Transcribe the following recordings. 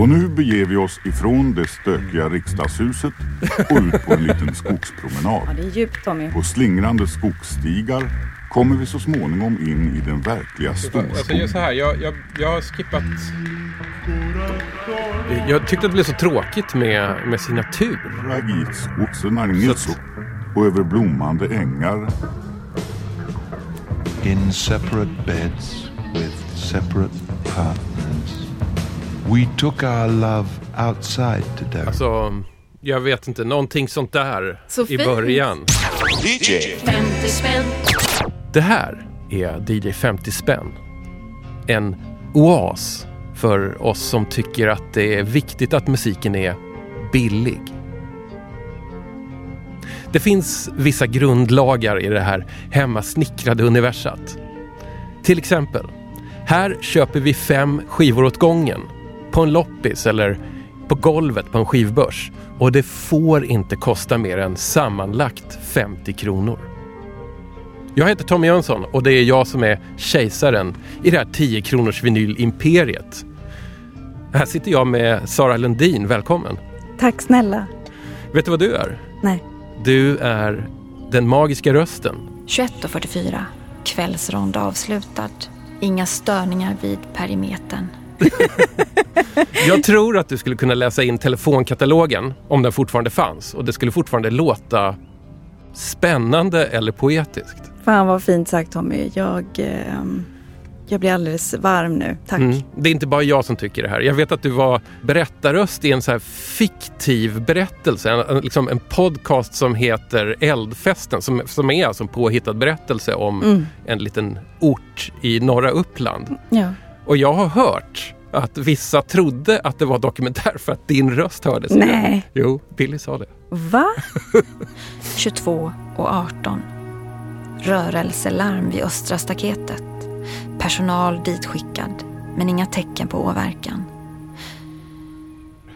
Och nu beger vi oss ifrån det stökiga riksdagshuset och ut på en liten skogspromenad. Ja, det är djupt Tommy. På slingrande skogsstigar kommer vi så småningom in i den verkliga Jag säger så storskogen. här, jag, jag, jag har skippat... Jag tyckte att det blev så tråkigt med, med signatur. Ragitskogsenarnitso och över blommande ängar in separate beds with separate partners. We took our love outside today. Alltså, jag vet inte, någonting sånt där Så i fint. början. 50 spänn. Det här är DJ 50 spänn. En oas för oss som tycker att det är viktigt att musiken är billig. Det finns vissa grundlagar i det här hemmasnickrade universat. Till exempel, här köper vi fem skivor åt gången på en loppis eller på golvet på en skivbörs och det får inte kosta mer än sammanlagt 50 kronor. Jag heter Tommy Jönsson och det är jag som är kejsaren i det här 10 kronors vinylimperiet. Här sitter jag med Sara Lundin, välkommen. Tack snälla. Vet du vad du är? Nej. Du är den magiska rösten. 21.44. Kvällsrond avslutad. Inga störningar vid perimetern. Jag tror att du skulle kunna läsa in telefonkatalogen om den fortfarande fanns och det skulle fortfarande låta spännande eller poetiskt. Fan vad fint sagt Tommy. Jag, ehm, jag blir alldeles varm nu. Tack. Mm. Det är inte bara jag som tycker det här. Jag vet att du var berättarröst i en så här fiktiv berättelse. En, en- liksom en podcast som heter Eldfesten som, som är alltså en påhittad berättelse om Mm. en liten ort i norra Uppland. Ja. Och jag har hört att vissa trodde att det var dokumentär för att din röst hördes. Nej. Jo, Billy sa det. Va? 22 och 18. Rörelselarm vid östra staketet. Personal ditskickad, men inga tecken på åverkan.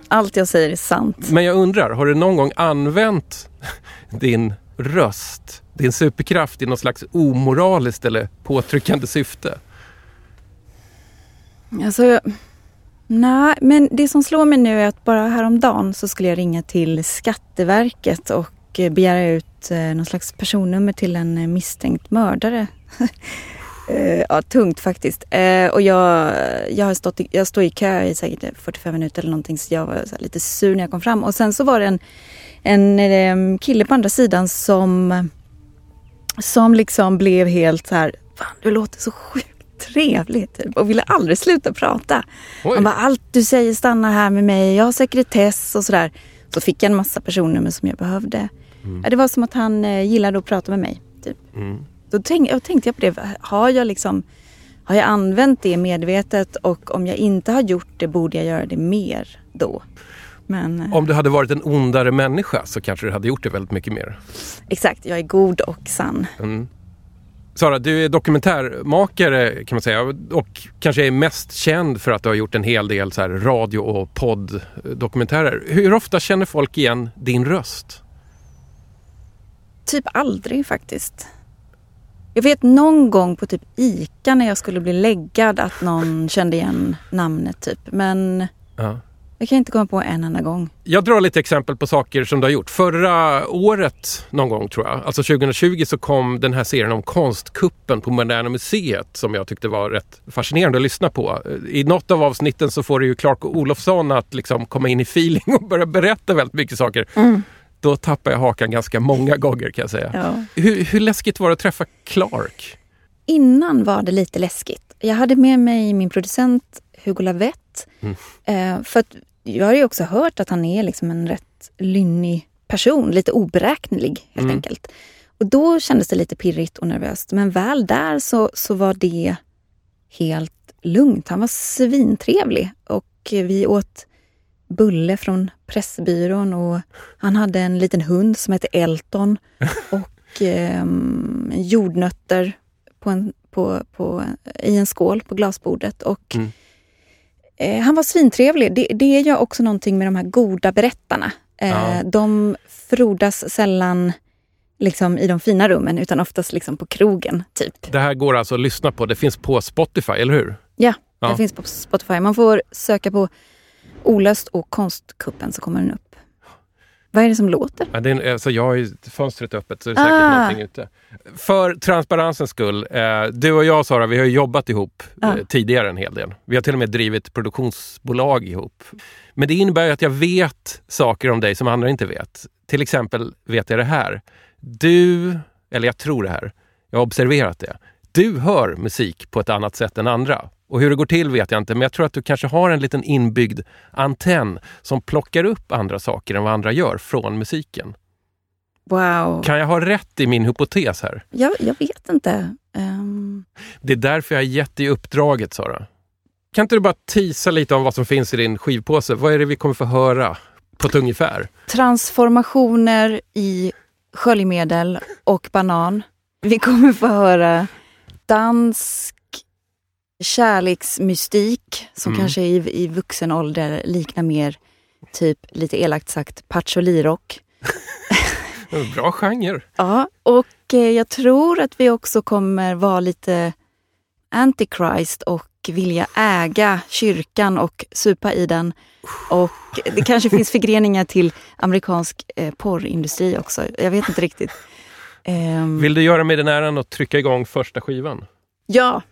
Allt jag säger är sant. Men jag undrar, har du någon gång använt din röst, din superkraft i något slags omoraliskt eller påtryckande syfte? Alltså, jag- nej, men det som slår mig nu är att bara häromdagen så skulle jag ringa till Skatteverket och eh, begära ut eh, någon slags personnummer till en eh, misstänkt mördare. Ja, tungt faktiskt. Och jag, jag, har stått i, jag står i kö i säkert 45 minuter eller någonting så jag var så lite sur när jag kom fram. Och sen så var det en, en kille på andra sidan som, som liksom blev helt så här, fan du låter så sjuk trevlig typ och ville aldrig sluta prata. Oj. Han bara, allt du säger stannar här med mig, jag har sekretess och sådär. Så fick jag en massa personnummer som jag behövde. Ja, det var som att han eh, gillade att prata med mig. Typ. Mm. Då tänk, jag tänkte jag på det, har jag liksom har jag använt det medvetet och om jag inte har gjort det borde jag göra det mer då. Men eh, Om du hade varit en ondare människa så kanske du hade gjort det väldigt mycket mer. exakt, jag är god och sann. Mm. Sara, du är dokumentärmakare kan man säga och kanske är mest känd för att du har gjort en hel del så radio och podddokumentärer. Hur ofta känner folk igen din röst? Typ aldrig faktiskt. Jag vet någon gång på typ ICA när jag skulle bli läggad att någon kände igen namnet typ. Men Ja. Jag kan inte komma på en enda gång. Jag drar lite exempel på saker som du har gjort. Förra året någon gång tror jag, alltså 2020 så kom den här serien om konstkuppen på Moderna Museet som jag tyckte var rätt fascinerande att lyssna på. I något av avsnitten så får du ju Clark Olofsson att liksom komma in i feeling och börja berätta väldigt mycket saker. Då tappar jag hakan ganska många gånger kan jag säga. Ja. Hur, hur läskigt var det att träffa Clark? Innan var det lite läskigt. Jag hade med mig min producent Hugo Lavett. Mm. Eh, för att jag har ju också hört att han är liksom en rätt lynnig person, lite oberäknelig helt Mm. enkelt. Och då kändes det lite pirrigt och nervöst. Men väl där så, så var det helt lugnt. Han var svintrevlig och vi åt bulle från Pressbyrån och han hade en liten hund som hette Elton och ehm, jordnötter på en, på, på, i en skål på glasbordet. Och, Mm. Eh, han var svintrevlig. Det, det är ju också någonting med de här goda berättarna. Eh, Ja. De frodas sällan liksom, i de fina rummen utan oftast liksom på krogen. typ. Det här går alltså att lyssna på. Det finns på Spotify, eller hur? Ja, Ja. det finns på Spotify. Man får söka på Olöst och Konstkuppen så kommer den upp. Vad är det som låter? Ja, det är, en- alltså jag har ju fönstret öppet så det är säkert Ah. någonting ute. För transparensens skull, eh, du och jag Sara, vi har jobbat ihop Ja. eh, tidigare en hel del. Vi har till och med drivit produktionsbolag ihop. Men det innebär ju att jag vet saker om dig som andra inte vet. Till exempel vet jag det här. Du, eller jag tror det här, jag har observerat det. Du hör musik på ett annat sätt än andra. Och hur det går till vet jag inte, men jag tror att du kanske har en liten inbyggd antenn som plockar upp andra saker än vad andra gör från musiken. Wow. Kan jag ha rätt i min hypotes här? Jag, jag vet inte. Ehm, Det är därför jag har gett dig uppdraget, Sara. Kan inte du bara tisa lite om vad som finns i din skivpåse? Vad är det vi kommer få höra på ett ungefär? transformationer i sköljmedel och banan. Vi kommer få höra dansk kärleksmystik som Mm. kanske i, i vuxen ålder liknar mer, typ lite elakt sagt, patchouli-rock. Bra genre. Ja, och eh, jag tror att vi också kommer vara lite antichrist och vilja äga kyrkan och supa i den. Och det kanske finns förgreningar till amerikansk eh, porrindustri också. Jag vet inte riktigt. Ehm, Vill du göra mig den äran att trycka igång första skivan? Ja,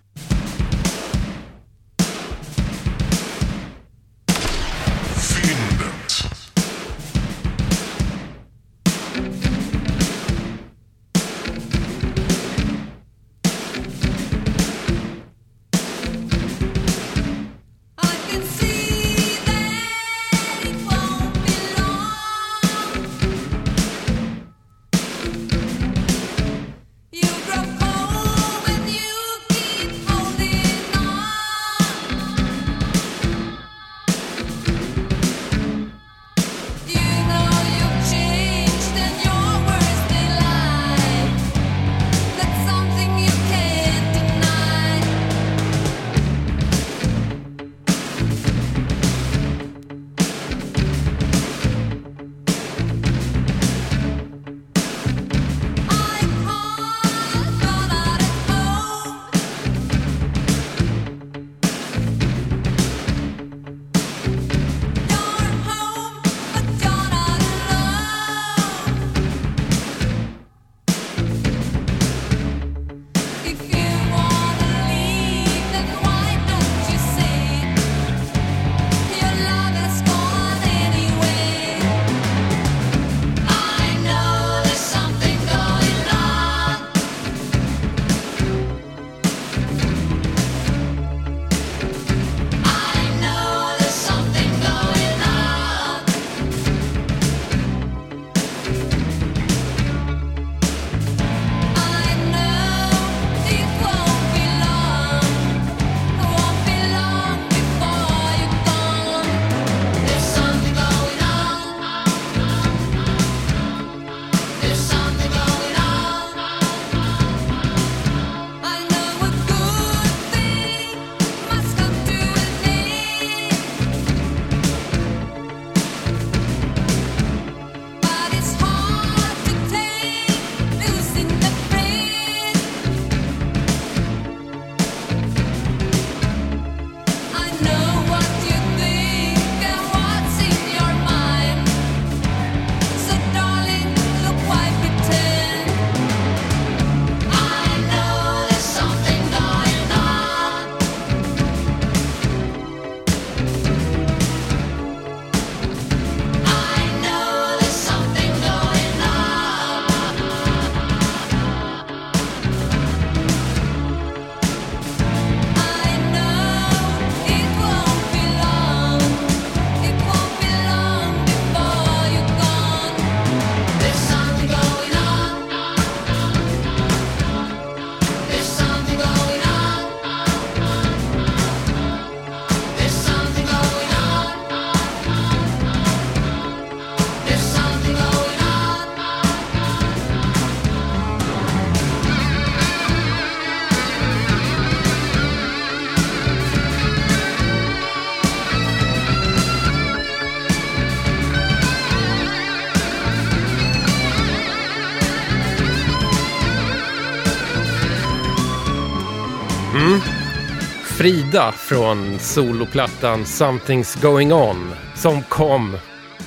Frida från soloplattan Something's going on som kom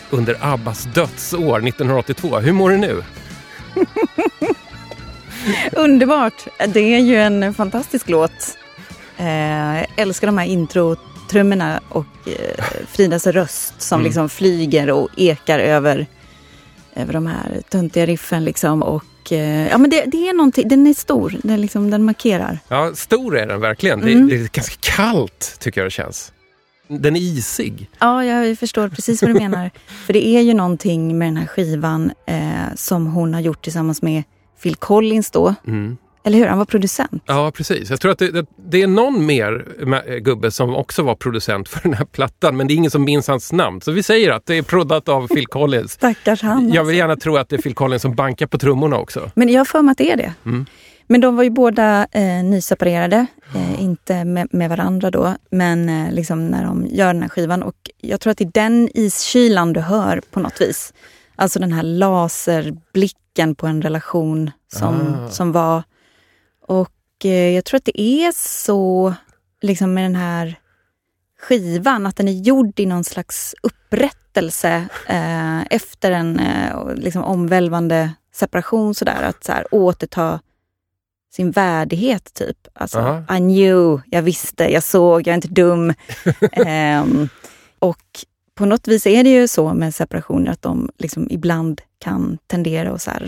under Abbas dödsår 1982. Hur mår du nu? Underbart! Det är ju en fantastisk låt. Eh, jag älskar de här introtrummorna och eh, Fridas röst som Mm. liksom flyger och ekar över, över de här töntiga riffen. Liksom. Och, eh, ja, men det, det är någonting, den är stor, den, liksom, den markerar. Ja, stor är den verkligen. Det, Mm. det är ganska kallt tycker jag det känns. Den är isig. Ja, jag förstår precis vad du menar. För det är ju någonting med den här skivan eh, som hon har gjort tillsammans med Phil Collins då. Mm. Eller hur? Han var producent. Ja, precis. Jag tror att det, det, det är någon mer ma- gubbe som också var producent för den här plattan, men det är ingen som minns hans namn. Så vi säger att det är proddat av Phil Collins. Stackars han. Jag alltså. vill gärna tro att det är Phil Collins som bankar på trummorna också. Men jag har för mig att det är det. Mm. Men de var ju båda eh, nyseparerade, eh, inte med, med varandra då, men eh, liksom när de gör den här skivan. Och jag tror att det är den iskylan du hör på något vis. Alltså den här laserblicken på en relation som, Ah. som var. Och eh, jag tror att det är så liksom med den här skivan, att den är gjord i någon slags upprättelse eh, efter en eh, liksom omvälvande separation. Sådär, att så här, återta sin värdighet typ. Alltså, Aha. I knew, jag visste, jag såg, jag är inte dum. Ehm, och på något vis är det ju så med separationer att de liksom ibland kan tendera att så här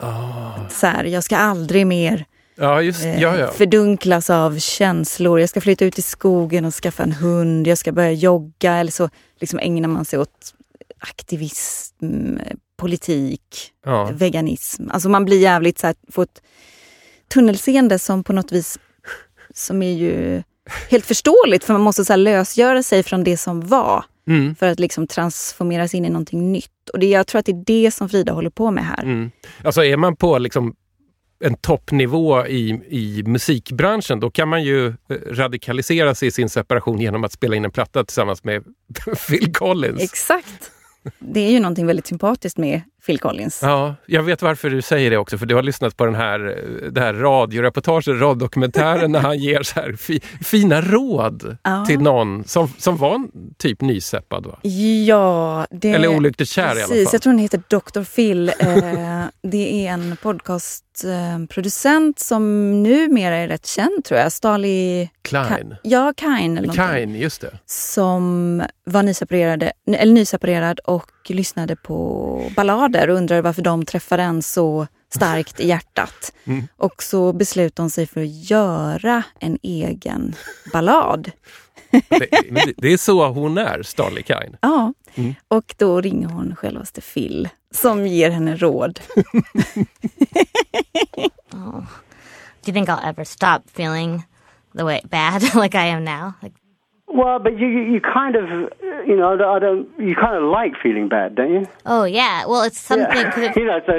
Ah. Så här, jag ska aldrig mer Ja, just eh, ja, ja. fördunklas av känslor. Jag ska flytta ut i skogen och skaffa en hund. Jag ska börja jogga. Eller så liksom ägnar man sig åt aktivism, eh, politik, ja. veganism. Alltså man blir jävligt så här, får ett tunnelseende som på något vis som är ju helt förståeligt för man måste så lösgöra sig från det som var Mm. för att liksom transformeras in i någonting nytt. Och det, jag tror att det är det som Frida håller på med här. Mm. Alltså är man på liksom en toppnivå i, i musikbranschen, då kan man ju eh, radikalisera sig i sin separation genom att spela in en platta tillsammans med Phil Collins. Exakt. Det är ju någonting väldigt sympatiskt med Phil Collins. Ja, jag vet varför du säger det också, för du har lyssnat på den här, eh, det här radioreportaget, radiodokumentären när han ger så här fi, fina råd Ja. till någon som, som var en typ nyseppad. Va? Ja, det... Eller olyckligt kär i alla Precis, fall. jag tror den heter Dr. Phil. Eh, det är en podcastproducent som numera är rätt känd tror jag. Stali... Klein. Ja, Kain eller någonting. Just det. Som var nyseparerade, eller nyseparerad och lyssnade på ballader och undrade varför de träffade en så starkt i hjärtat. Mm. Och så beslutade hon sig för att göra en egen ballad. Det, det, det är så hon är, Starley Kain. Ja, Mm. och då ringer hon självaste Phil som ger henne råd. Oh. Do you think I'll ever stop feeling the way bad like I am now? Like Well, but you you kind of you know I don't you kind of like feeling bad, don't you? oh yeah, well it's something Yeah. you know, so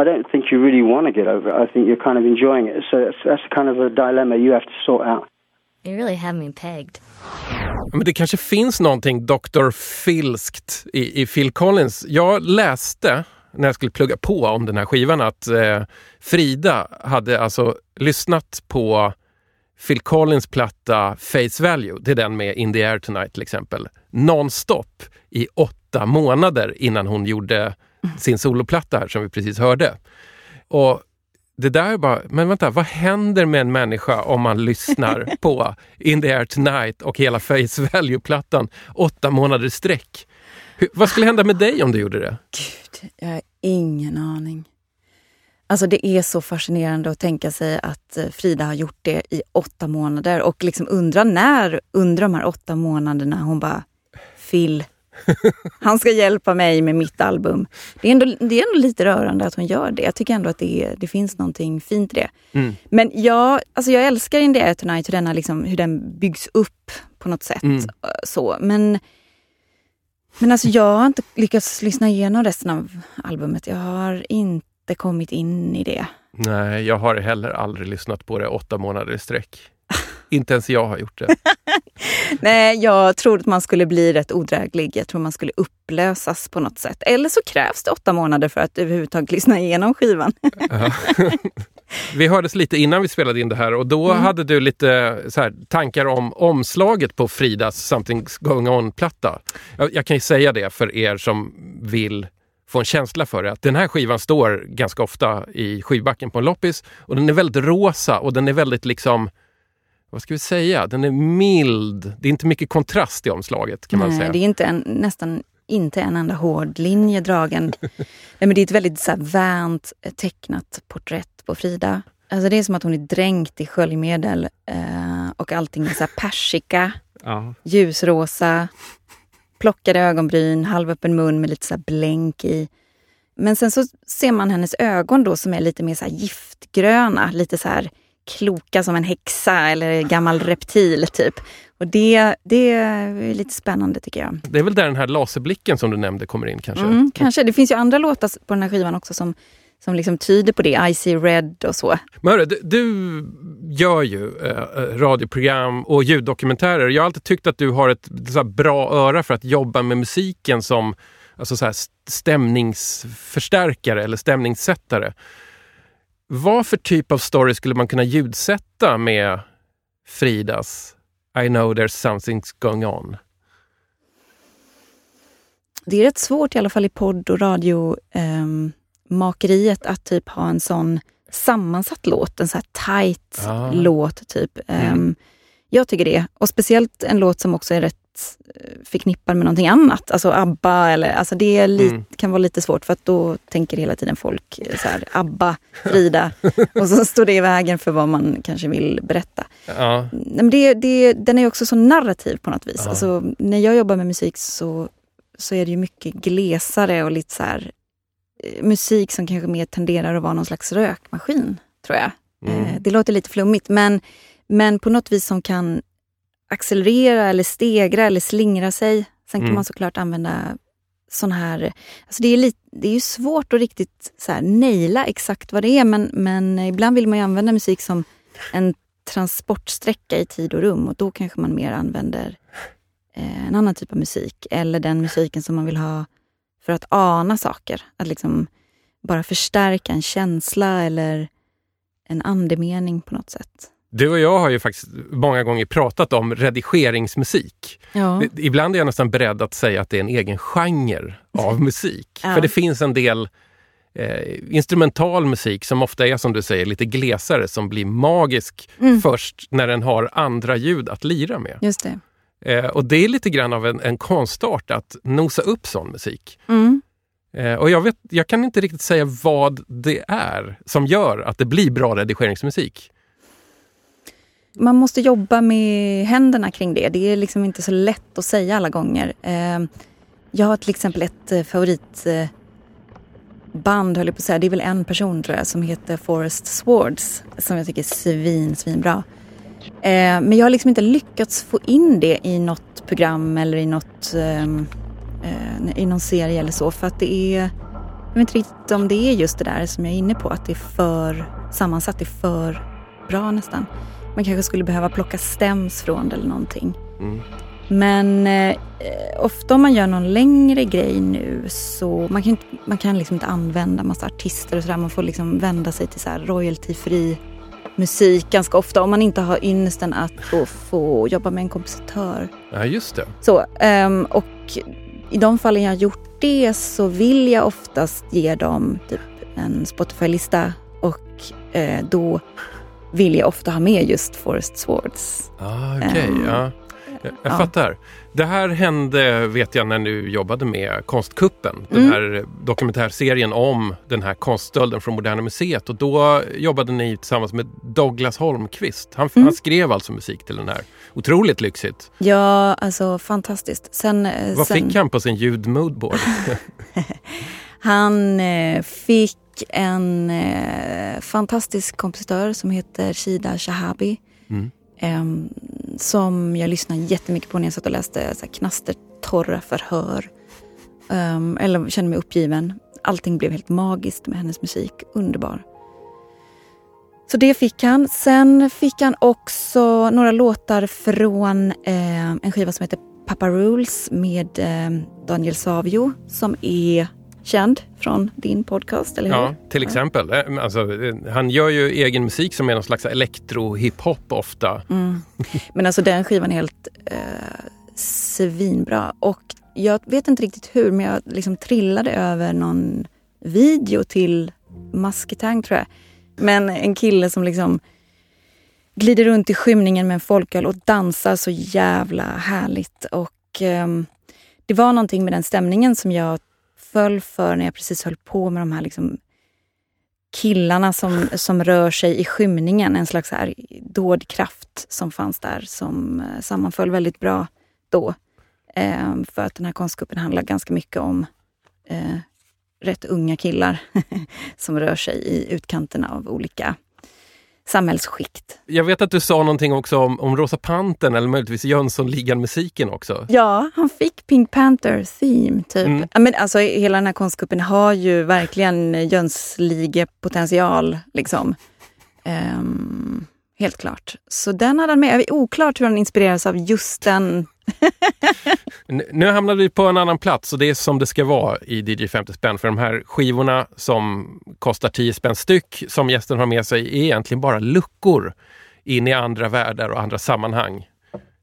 I don't think you really want to get over it. I think you're kind of enjoying it. So that's, that's kind of a dilemma you have to sort out. you really have me pegged. Men det kanske finns någonting Dr. Filskt i, i Phil Collins. Jag läste när jag skulle plugga på om den här skivan att eh, Frida hade alltså lyssnat på Phil Collins platta Face Value, det är den med In the Air Tonight till exempel, nonstop i åtta månader innan hon gjorde sin soloplatta här som vi precis hörde. Och det där är bara, men vänta, vad händer med en människa om man lyssnar på In the Air Tonight och hela Face Value-plattan åtta månader sträck? Hur, vad skulle hända med dig om du gjorde det? Gud, jag har ingen aning. Alltså det är så fascinerande att tänka sig att eh, Frida har gjort det i åtta månader och liksom undra när under de här åtta månaderna hon bara Phil, han ska hjälpa mig med mitt album. Det är ändå, det är ändå lite rörande att hon gör det. Jag tycker ändå att det, det finns någonting fint i det. Mm. Men jag, alltså jag älskar In the Air Tonight, hur, denna liksom, hur den byggs upp på något sätt. Mm. eh, Så. Men, men alltså jag har inte lyckats lyssna igenom resten av albumet. Jag har inte kommit in i det. Nej, jag har heller aldrig lyssnat på det åtta månader i sträck. Inte ens jag har gjort det. Nej, jag tror att man skulle bli rätt odräglig. Jag tror man skulle upplösas på något sätt. Eller så krävs det åtta månader för att överhuvudtaget lyssna igenom skivan. Vi hördes lite innan vi spelade in det här och då hade du lite här, tankar om omslaget på Fridas Something's going on-platta. Jag, jag kan ju säga det för er som vill få en känsla för det. Att den här skivan står ganska ofta i skivbacken på en loppis och den är väldigt rosa och den är väldigt liksom vad ska vi säga? Den är mild. Det är inte mycket kontrast i omslaget kan man Nej, säga. det är inte en, nästan inte en enda hård linje dragen. Nej, men det är ett väldigt så här, vänt eh, tecknat porträtt på Frida. Alltså det är som att hon är dränkt i sköljmedel eh, och allting är så här persika, Ja. ljusrosa, plockade ögonbryn, halvöppen mun med lite så här blänk i. Men sen så ser man hennes ögon då som är lite mer så giftgröna, lite så här kloka som en häxa eller gammal reptil typ. Och det, det är lite spännande tycker jag. Det är väl där den här laserblicken som du nämnde kommer in kanske? Mm, kanske. Det finns ju andra låtar på den här skivan också som, som liksom tyder på det. I see red och så. Men hörru, du, du gör ju eh, radioprogram och ljuddokumentärer. Jag har alltid tyckt att du har ett så bra öra för att jobba med musiken som alltså, så här, stämningsförstärkare eller stämningssättare. Vad för typ av story skulle man kunna ljudsätta med Fridas I know there's something going on? Det är rätt svårt i alla fall i podd och radiomakeriet att typ ha en sån sammansatt låt, en så här tight Ah. låt typ. Ehm, Jag tycker det. Och speciellt en låt som också är rätt eh, förknippad med någonting annat. Alltså ABBA eller, alltså det är li- Mm. kan vara lite svårt för att då tänker hela tiden folk så här, ABBA, Frida. och så står det i vägen för vad man kanske vill berätta. Ja, men det, det, den är också så narrativ på något vis. Ja. Alltså, när jag jobbar med musik så, så är det ju mycket glesare och lite så här, musik som kanske mer tenderar att vara någon slags rökmaskin, tror jag. Mm. Eh, det låter lite flummigt, men, men på något vis som kan accelerera eller stegra eller slingra sig. Sen kan Mm. man såklart använda sån här... Alltså det, är lite, det är ju svårt att riktigt så här, naila exakt vad det är, men, men ibland vill man ju använda musik som en transportsträcka i tid och rum och då kanske man mer använder eh, en annan typ av musik. Eller den musiken som man vill ha för att ana saker. Att liksom bara förstärka en känsla eller en andemening på något sätt. Du och jag har ju faktiskt många gånger pratat om redigeringsmusik. Ja. Ibland är jag nästan beredd att säga att det är en egen genre av musik. Ja. För det finns en del eh, instrumental musik som ofta är som du säger lite glesare som blir magisk Mm. först när den har andra ljud att lira med. Just det. Eh, och det är lite grann av en, en konstart att nosa upp sån musik. Mm. Eh, och jag, vet, jag kan inte riktigt säga vad det är som gör att det blir bra redigeringsmusik. Man måste jobba med händerna kring det. Det är liksom inte så lätt att säga alla gånger. Eh, Jag har till exempel ett eh, favoritband, höll jag på att säga. Det är väl en person tror jag som heter Forest Swords som jag tycker är svin, svinbra. Eh, Men jag har liksom inte lyckats få in det i något program eller i något ehm, eh, i någon serie eller så för att det är jag vet inte riktigt om det är just det där som jag är inne på att det är för sammansatt, det är för bra nästan. Man kanske skulle behöva plocka stems från det eller någonting. Mm. Men eh, ofta om man gör någon längre grej nu så man kan, inte, man kan liksom inte använda massa artister och sådär. Man får liksom vända sig till så royalty-fri musik ganska ofta om man inte har ynnesten att få, jobba med en kompositör. Ja, just det. Så, ehm, och i de fallen jag har gjort det så vill jag oftast ge dem typ en Spotify-lista och eh, då vill jag ofta ha med just Forest Swords. Ah, Okej, Ehm, ja. Jag, jag ja. fattar. Det här hände, vet jag, när du jobbade med Konstkuppen. Den Mm. här dokumentärserien om den här konststölden från Moderna Museet. Och då jobbade ni tillsammans med Douglas Holmqvist. Han, Mm. han skrev alltså musik till den här. Otroligt lyxigt. Ja, alltså fantastiskt. Sen, eh, Vad sen, fick han på sin ljudmoodboard? Han eh, fick en eh, fantastisk kompositör som heter Shida Shahabi. Mm. Em, som jag lyssnade jättemycket på när jag satt och läste så här, knastertorra förhör. Um, eller kände mig uppgiven. Allting blev helt magiskt med hennes musik. Underbar. Så det fick han. Sen fick han också några låtar från eh, en skiva som heter Papa Rules med eh, Daniel Savio som är känd från din podcast, eller hur? Ja, till exempel. Eh, Alltså, eh, han gör ju egen musik som är någon slags elektro-hiphop ofta. Mm. Men alltså den skivan är helt eh, svinbra. Och jag vet inte riktigt hur, men jag liksom trillade över någon video till Masketang tror jag. Men en kille som liksom glider runt i skymningen med en folköl och dansar så jävla härligt. Och ehm, det var någonting med den stämningen som jag föll för när jag precis höll på med de här liksom killarna som, som rör sig i skymningen. En slags här dådkraft som fanns där som eh, sammanföll väldigt bra då. Eh, för att den här konstgruppen handlar ganska mycket om eh, rätt unga killar som rör sig i utkanterna av olika samhällsskikt. Jag vet att du sa någonting också om, om Rosa Pantern eller möjligtvis Jönssonligan-musiken också. Ja, han fick Pink Panther theme typ. Mm. Men alltså, hela den här konstgruppen har ju verkligen Jönslige-potential. Liksom. Ehm, helt klart. Så den hade han med. Det är oklart hur han inspireras av just den. Nu hamnar vi på en annan plats och det är som det ska vara i DJ 50 spänn. För de här skivorna som kostar 10 spänn styck som gästen har med sig är egentligen bara luckor in i andra världar och andra sammanhang.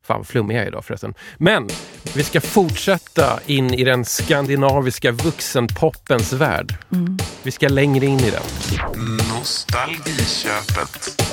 Fan flummig jag är idag förresten. Men vi ska fortsätta in i den skandinaviska vuxenpoppens värld. Vi ska längre in i den. Nostalgiköpet.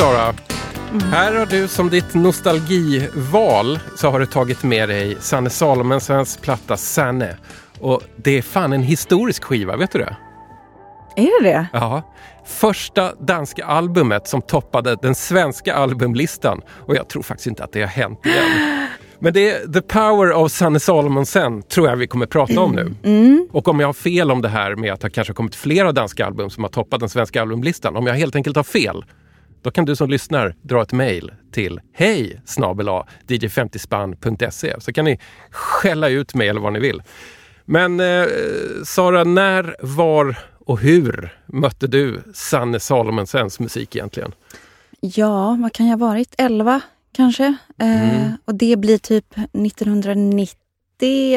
Mm, Sara. Här har du som ditt nostalgival så har du tagit med dig Sanne Salomonsens platta Sanne. Och det är fan en historisk skiva, vet du det? Är det det? Ja. Första danska albumet som toppade den svenska albumlistan. Och jag tror faktiskt inte att det har hänt igen. Men det är The Power of Sanne Salomonsen tror jag vi kommer prata om nu. Och om jag har fel om det här med att det kanske har kommit flera danska album som har toppat den svenska albumlistan. Om jag helt enkelt har fel, Då kan du som lyssnar dra ett mejl till hej dj50spann.se så kan ni skälla ut mig eller vad ni vill. Men eh, Sara, när, var och hur mötte du Sanne Salomonsens musik egentligen? Ja, vad kan jag ha varit? 11 kanske? Eh, och det blir typ 1990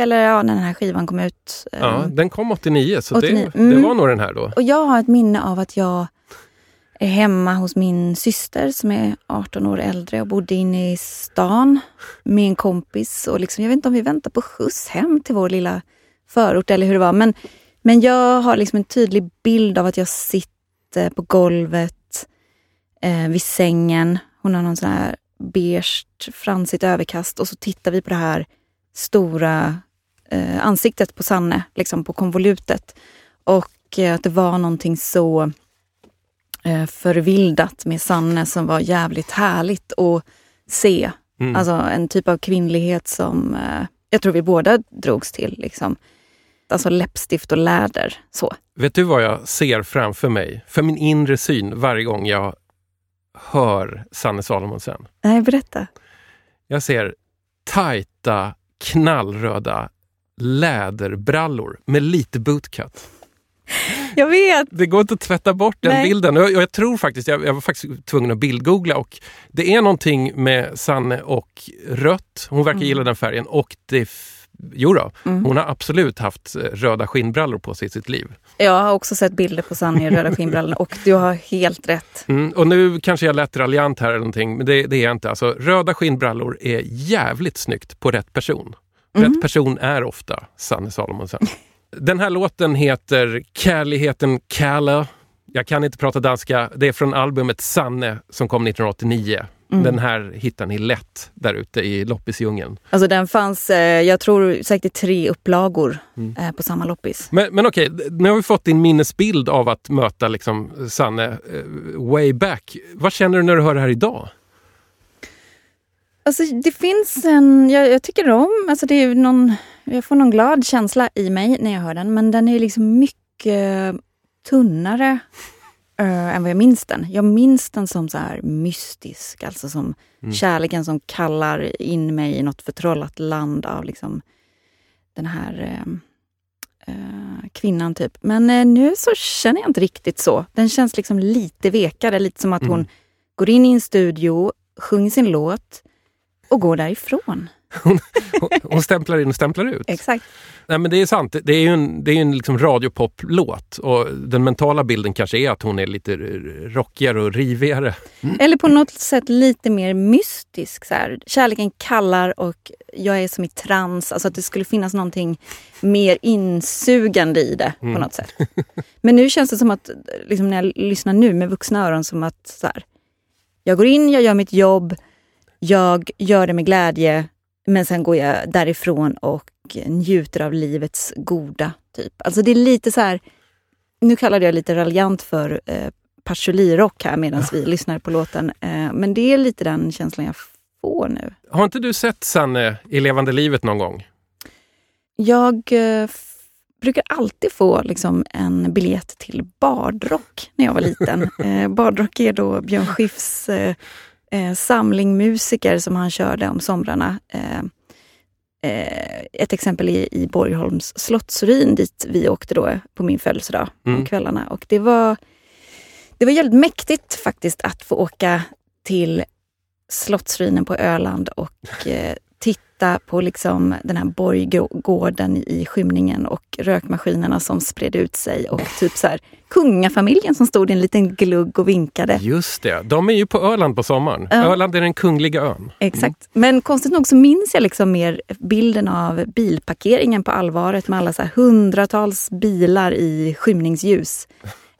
eller ja, när den här skivan kom ut. Eh, Ja, den kom 89 så 89, Det, det mm. var nog den här då. Och jag har ett minne av att jag hemma hos min syster som är 18 år äldre och bodde inne i stan med en kompis. Och liksom, jag vet inte om vi väntar på skjuts hem till vår lilla förort eller hur det var. Men, men jag har liksom en tydlig bild av att jag sitter på golvet eh, vid sängen. Hon har någon sån här beige, fransigt överkast och så tittar vi på det här stora eh, ansiktet på Sanne, liksom på konvolutet. Och eh, att det var någonting så förvildat med Sanne som var jävligt härligt att se. Mm. Alltså en typ av kvinnlighet som eh, jag tror vi båda drogs till. Liksom. Alltså läppstift och läder. Så. Vet du vad jag ser framför mig? För min inre syn varje gång jag hör Sanne Salomonsen. Nej, berätta. Jag ser tajta, knallröda läderbrallor med lite bootcut. Jag vet! Det går inte att tvätta bort den Nej. bilden. Jag, jag tror faktiskt, jag, jag var faktiskt tvungen att bildgoogla och det är någonting med Sanne och rött. Hon verkar gilla den färgen och det Jo då, hon har absolut haft eh, röda skinnbrallor på sig i sitt liv. Jag har också sett bilder på Sanne i röda skinnbrallorna och du har helt rätt. Mm, och nu kanske jag lät raljant här eller någonting, men det, det är jag inte. Alltså, röda skinnbrallor är jävligt snyggt på rätt person. Rätt person är ofta Sanne Salomonsen. Den här låten heter Kärligheten Kalle. Jag kan inte prata danska. Det är från albumet Sanne som kom 1989. Den här hittar ni lätt där ute i loppisdjungeln. Alltså den fanns, eh, jag tror säkert i tre upplagor eh, på samma loppis. Men, men okej, nu har vi fått din minnesbild av att möta liksom Sanne eh, way back. Vad känner du när du hör det här idag? Alltså det finns en, jag, jag tycker om, alltså det är någon, jag får någon glad känsla i mig när jag hör den. Men den är liksom mycket tunnare eh, än vad jag minns den. Jag minns den som så här mystisk, alltså som kärleken som kallar in mig i något förtrollat land av liksom den här eh, eh, kvinnan typ. Men nu så känner jag inte riktigt så. Den känns liksom lite vekare, lite som att hon går in i en studio, sjunger sin låt och går därifrån. Hon, hon stämplar in och stämplar ut. Exakt. Nej, men det är sant. Det är ju en, det är en liksom radiopoplåt och den mentala bilden kanske är att hon är lite rockigare och rivigare. Eller på något sätt lite mer mystisk. Så här. Kärleken kallar och jag är som i trans. Alltså att det skulle finnas någonting mer insugande i det på något sätt. Men nu känns det som att, liksom när jag lyssnar nu med vuxna öron, som att så här, jag går in, jag gör mitt jobb, jag gör det med glädje, men sen går jag därifrån och njuter av livets goda. typ. Alltså det är lite så här, nu kallar jag lite raljant för eh, patchouli-rock här medan vi lyssnar på låten. Eh, men det är lite den känslan jag får nu. Har inte du sett Sanne i levande livet någon gång? Jag eh, brukar alltid få liksom, en biljett till Bardrock när jag var liten. eh, Bardrock är då Björn Skifs eh, eh, samling musiker som han körde om somrarna. Eh, eh, ett exempel är i Borgholms slottsruin dit vi åkte då på min födelsedag Mm. om kvällarna. Och det var, det var jävligt mäktigt faktiskt att få åka till slottsruinen på Öland och eh, titta på liksom den här borggården i skymningen och rökmaskinerna som spred ut sig och typ så här kungafamiljen som stod i en liten glugg och vinkade. Just det, de är ju på Öland på sommaren. Ja. Öland är den kungliga ön. Exakt. Men konstigt nog så minns jag liksom mer bilden av bilparkeringen på allvaret med alla så hundratals bilar i skymningsljus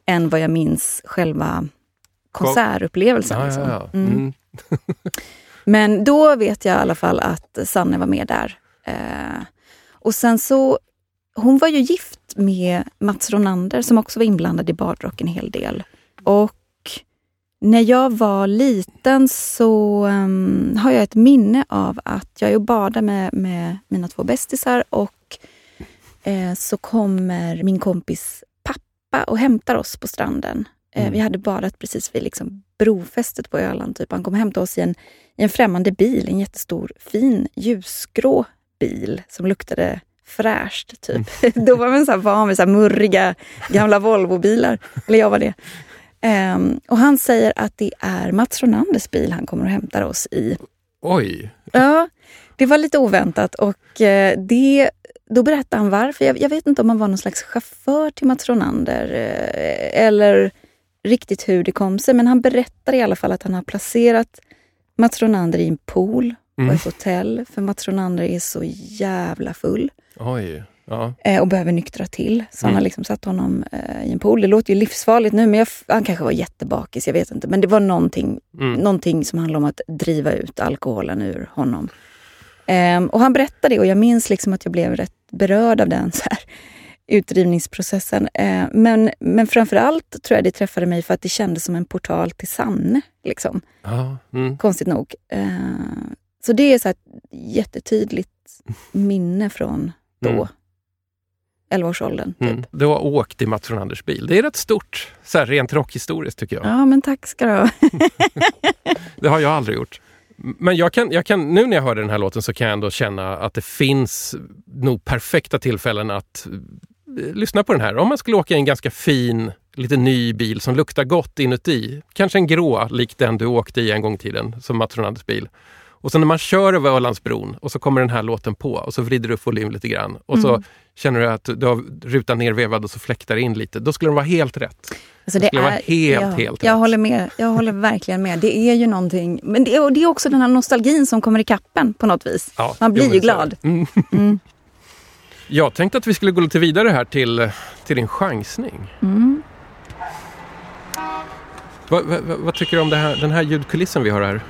än vad jag minns själva konsertupplevelsen. Ja, liksom. ja, ja. Mm. Mm. Men då vet jag i alla fall att Sanne var med där. Eh, och sen så, hon var ju gift med Mats Ronander som också var inblandad i Bardrock en hel del. Och när jag var liten så um, har jag ett minne av att jag är och badar med, med mina två bästisar och eh, så kommer min kompis pappa och hämtar oss på stranden. Eh, Mm. Vi hade badat precis vid liksom brofästet på Öland. Typ. Han kom och hämtade oss i en, i en främmande bil, en jättestor fin ljusgrå bil som luktade fräscht. Typ. Då var man så här van vid så murriga gamla Volvobilar. Eller jag var det. Ehm, och han säger att det är Mats Ronanders bil han kommer och hämtar oss i. Oj, Ja, det var lite oväntat och eh, det, då berättade han varför. Jag, jag vet inte om han var någon slags chaufför till Mats Ronander eh, eller riktigt hur det kom sig. Men han berättar i alla fall att han har placerat Mats Ronander i en pool på Mm. ett hotell. För Mats Ronander är så jävla full oj. Ja. eh, och behöver nyktra till. Så han Mm. har liksom satt honom eh, i en pool. Det låter ju livsfarligt nu, men jag, han kanske var jättebakis, jag vet inte. Men det var någonting Mm. någonting som handlar om att driva ut alkoholen ur honom. Ehm, och han berättade det och jag minns liksom att jag blev rätt berörd av den så här, utdrivningsprocessen. Ehm, men, men framför allt tror jag det träffade mig för att det kändes som en portal till Sanne. Liksom. Ja. Mm. Konstigt nog. Ehm, så det är så ett jättetydligt minne från då. Mm. 11-årsåldern. Typ. Mm. Du har åkt i Mats Ronanders bil. Det är rätt stort, så här, rent rockhistoriskt tycker jag. Ja, men tack ska du ha. Det har jag aldrig gjort. Men jag kan, jag kan, nu när jag hörde den här låten så kan jag ändå känna att det finns nog perfekta tillfällen att eh, lyssna på den här. Om man skulle åka i en ganska fin, lite ny bil som luktar gott inuti. Kanske en grå, lik den du åkte i en gång i tiden, som Mats Ronanders bil. Och sen när man kör över Ölandsbron och så kommer den här låten på och så vrider du upp volym lite grann. Och så Mm. känner du att du har rutan nervevad och så fläktar in lite. Då skulle den vara helt rätt. Alltså Det skulle vara helt, ja, helt Jag rätt. håller med. Jag håller verkligen med. Det är ju någonting. Men det är, det är också den här nostalgin som kommer i kappen på något vis. Ja, Man blir ju så är glad. det. Mm. Mm. Jag tänkte att vi skulle gå lite vidare här till, till din chansning. Mm. Vad, vad, vad- tycker du om här, den här ljudkulissen vi har här?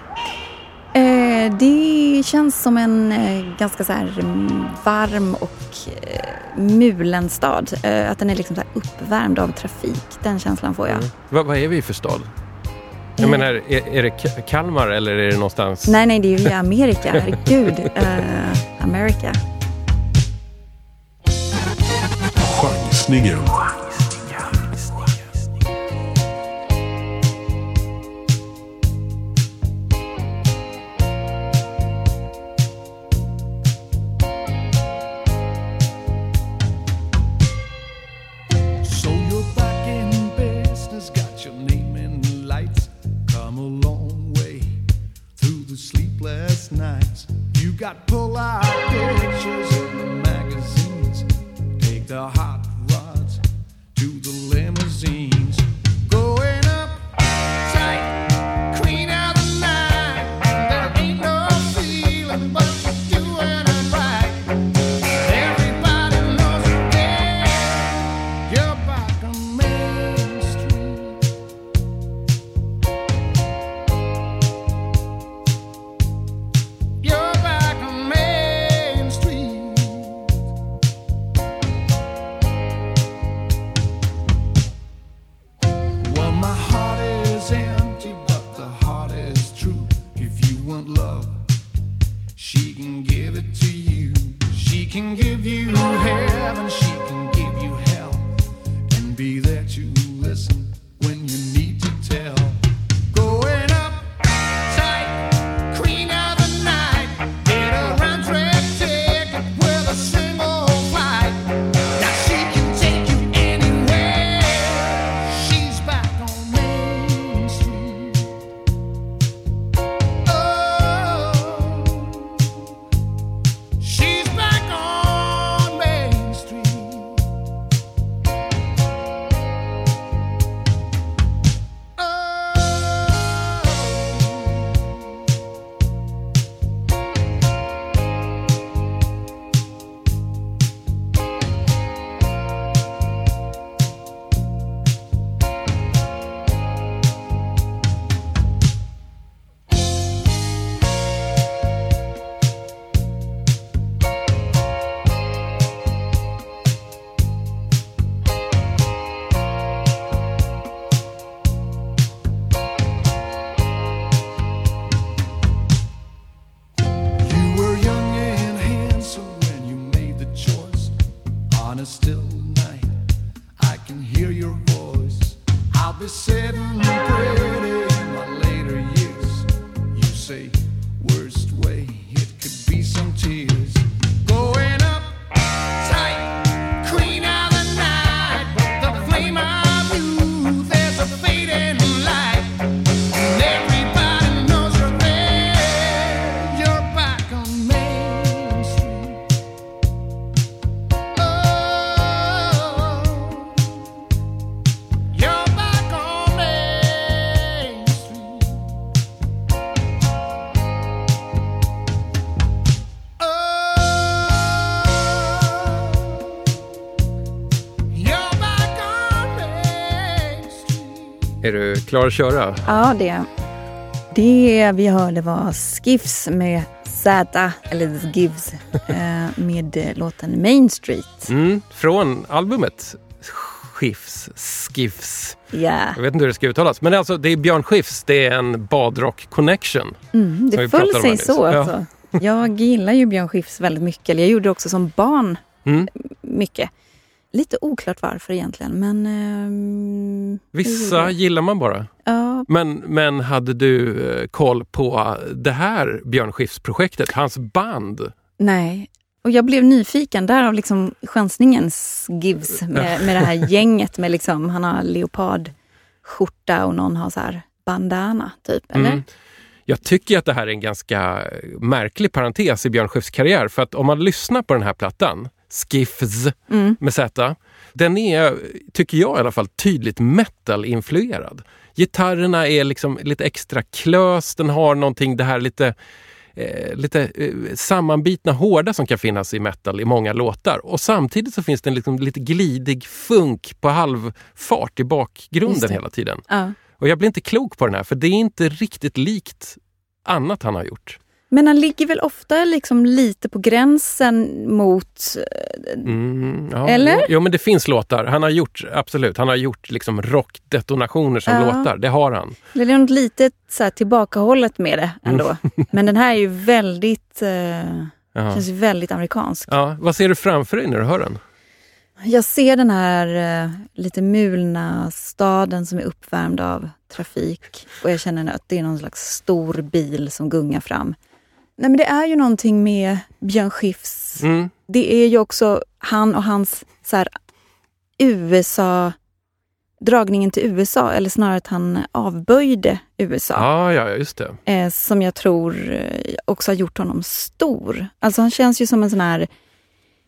Eh, det känns som en eh, ganska så här mm, varm och eh, mulen stad. Eh, att den är liksom så uppvärmd av trafik. Den känslan får jag. Vad, vad är vi för stad? Jag Eh. menar, är, är det Ka- Kalmar eller är det någonstans? Nej, nej, det är ju i Amerika. Herregud. Eh, America. Nights. You got pull out pictures in the magazines. Take the hot Är du klar att köra? Ja, det. Det vi hörde var Skiffs med Z, eller Gives, eh, med eh, låten Main Street. Mm, från albumet Skifs, Skiffs. Ja, Jag vet inte hur det ska uttalas. Men alltså, det är Björn Skifs, det är en badrock connection. mm, det föll sig så Ja. alltså. Jag gillar ju Björn Skifs väldigt mycket. Jag gjorde det också som barn Mm. mycket. Lite oklart varför egentligen, men... ehm, Vissa gillar man bara. Ja, Men, men hade du eh, koll på det här Björn Skifs-projektet, hans band? nej. Och jag blev nyfiken, därav liksom chansningens Gives med, med det här gänget. med liksom, Han har leopardskjorta och någon har så här bandana, typ. Eller? Mm. Jag tycker att det här är en ganska märklig parentes i Björn Skifs karriär. För att om man lyssnar på den här plattan, Skiffs Mm. med Z, den är, tycker jag i alla fall, tydligt metal-influerad. Gitarrerna är liksom lite extra klös, den har någonting, det här lite eh, lite eh, sammanbitna hårda som kan finnas i metal i många låtar. Och samtidigt så finns det en liksom lite glidig funk på halvfart i bakgrunden hela tiden. Ja. Och jag blir inte klok på den här för det är inte riktigt likt annat han har gjort. Men han ligger väl ofta liksom lite på gränsen mot... eh, Mm, ja, Eller? Jo, jo, men det finns låtar. Han har gjort, absolut, han har gjort liksom rockdetonationer som Ja. låtar. Det har han. Det är något så här, tillbakahållet med det ändå. Men den här är ju väldigt... Eh, Ja. känns väldigt amerikansk. Ja, vad ser du framför dig när du hör den? Jag ser den här eh, lite mulna staden som är uppvärmd av trafik. Och jag känner att det är någon slags stor bil som gungar fram. Nej men det är ju någonting med Björn Skifs. Mm. Det är ju också han och hans så här, USA dragningen till USA, eller snarare att han avböjde USA. Ja, ja, just det. eh, som jag tror eh, också har gjort honom stor. Alltså han känns ju som en sån här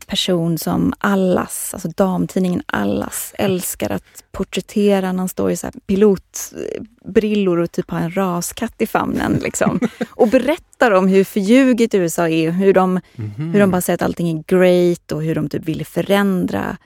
person som Allas, alltså damtidningen Allas, älskar att porträttera när han står i så pilotbrillor och typ har en raskatt i famnen. Liksom. och berättar om hur förljuget USA är, hur de, Mhm. hur de bara säger att allting är great och hur de typ ville förändra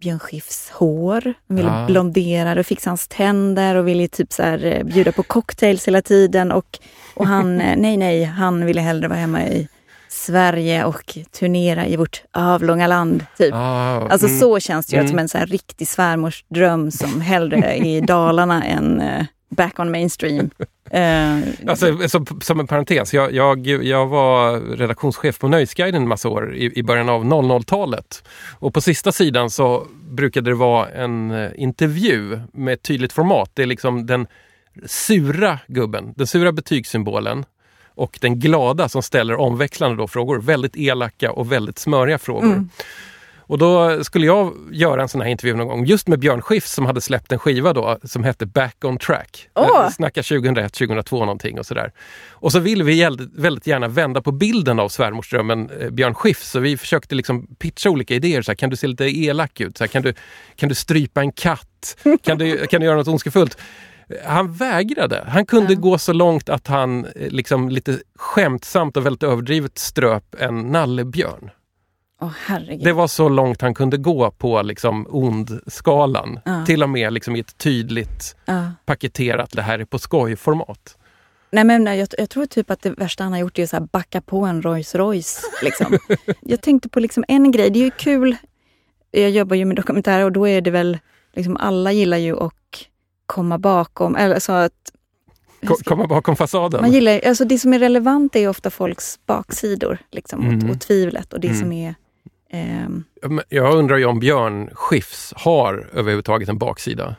Björn Skifs hår. De ville Ja. blondera och fixa hans tänder och ville typ så här, eh, bjuda på cocktails hela tiden. Och, och han, eh, nej nej, han ville hellre vara hemma i Sverige och turnera i vårt avlånga land. Typ. Ah, Alltså mm. så känns det ju, Mm. som en så här riktig svärmorsdröm som hellre är i Dalarna än eh, back on mainstream. Eh, Alltså, som, som en parentes, jag, jag, jag var redaktionschef på Nöjesguiden en massa år i, i början av 00-talet. Och på sista sidan så brukade det vara en eh, intervju med ett tydligt format. Det är liksom den sura gubben, den sura betygssymbolen och den glada som ställer omväxlande då frågor. Väldigt elaka och väldigt smöriga frågor. Mm. Och då skulle jag göra en sån här intervju någon gång just med Björn Skifs som hade släppt en skiva då som hette Back on Track. Åh! Jag snackar 2001, 2002 någonting och sådär. Och så ville vi väldigt gärna vända på bilden av svärmorsdrömmen eh, Björn Skifs. Så vi försökte liksom pitcha olika idéer. Så här, kan du se lite elak ut? Så här, kan, du, kan du strypa en katt? Kan du, kan du göra något ondskefullt? Han vägrade. Han kunde Ja. gå så långt att han eh, liksom lite skämtsamt och väldigt överdrivet ströp en nallebjörn. Herregud. Det var så långt han kunde gå på liksom ond-skalan. Ja. Till och med liksom i ett tydligt Ja. paketerat, det här är på skoj-format. Nej, men nej, jag, jag tror typ att det värsta han har gjort är att backa på en Rolls Royce. Liksom. jag tänkte på liksom en grej, det är ju kul. Jag jobbar ju med dokumentärer och då är det väl, liksom alla gillar ju att komma bakom, eller så att Ko- Komma bakom fasaden. man gillar, alltså det som är relevant är ofta folks baksidor liksom, Mm. och, och tvivlet och det Mm. som är Men Jag undrar ju om Björn Skifs har överhuvudtaget en baksida.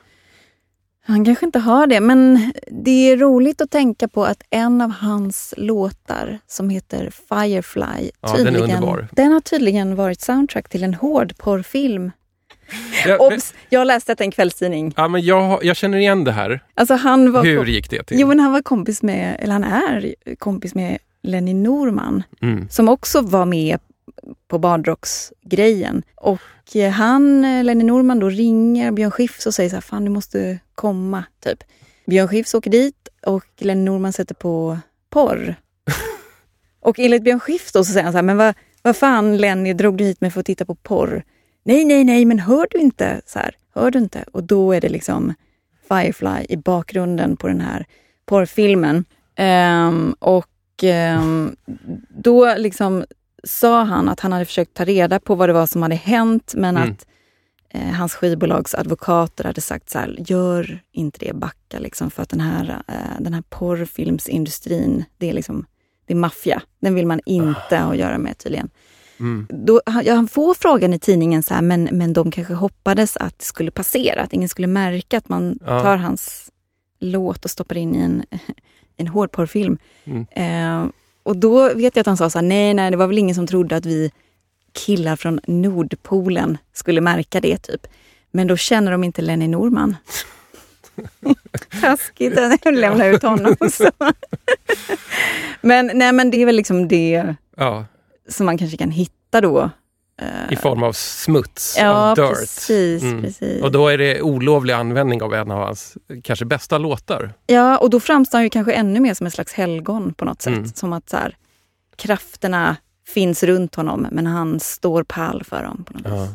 Han kanske inte har det, men det är roligt att tänka på att en av hans låtar som heter Firefly, Ja, den är underbar. den har tydligen varit soundtrack till en hårdporrfilm. Jag, Obs! Jag läste detta i en kvällstidning. ja, men jag, jag känner igen det här. Alltså han var, Hur gick det till? jo, men han var kompis med, eller han är kompis med Lenny Norman, Mm. som också var med på badrocksgrejen. Och eh, han, eh, Lenny Norman, då ringer Björn Skifs och säger så här, fan du måste komma, typ. Björn Skifs åker dit och Lenny Norman sätter på porr. och enligt Björn Skifs då så säger han så här, men vad, vad fan Lenny, drog du hit mig för att titta på porr? Nej, nej, nej, men hör du inte? Så här, hör du inte? Och då är det liksom Firefly i bakgrunden på den här porrfilmen. Ehm, och ehm, då liksom sa han att han hade försökt ta reda på vad det var som hade hänt men Mm. att eh, hans skivbolags advokater hade sagt så här, gör inte det, backa liksom för att den här, eh, den här porrfilmsindustrin, det är liksom, det är maffia. Den vill man inte ha att göra med tydligen. Mm. Då, han, han får frågan i tidningen så här, men, men de kanske hoppades att det skulle passera, att ingen skulle märka att man Ja. tar hans låt och stoppar in i en, en hårdporrfilm. Mm. Eh, och då vet jag att han sa så här, nej, nej, det var väl ingen som trodde att vi killar från Nordpolen skulle märka det typ. Men då känner de inte Lenny Norman. Taskigt att lämna ut honom. Så. men, nej, men det är väl liksom det Ja, som man kanske kan hitta då. i form av smuts, Ja, av dirt. precis, Mm. precis. Och då är det olovlig användning av en av hans kanske bästa låtar. Ja, och då framstår han ju kanske ännu mer som en slags helgon på något sätt. Mm. Som att så här, krafterna finns runt honom, men han står pall för dem. På något Ja. vis.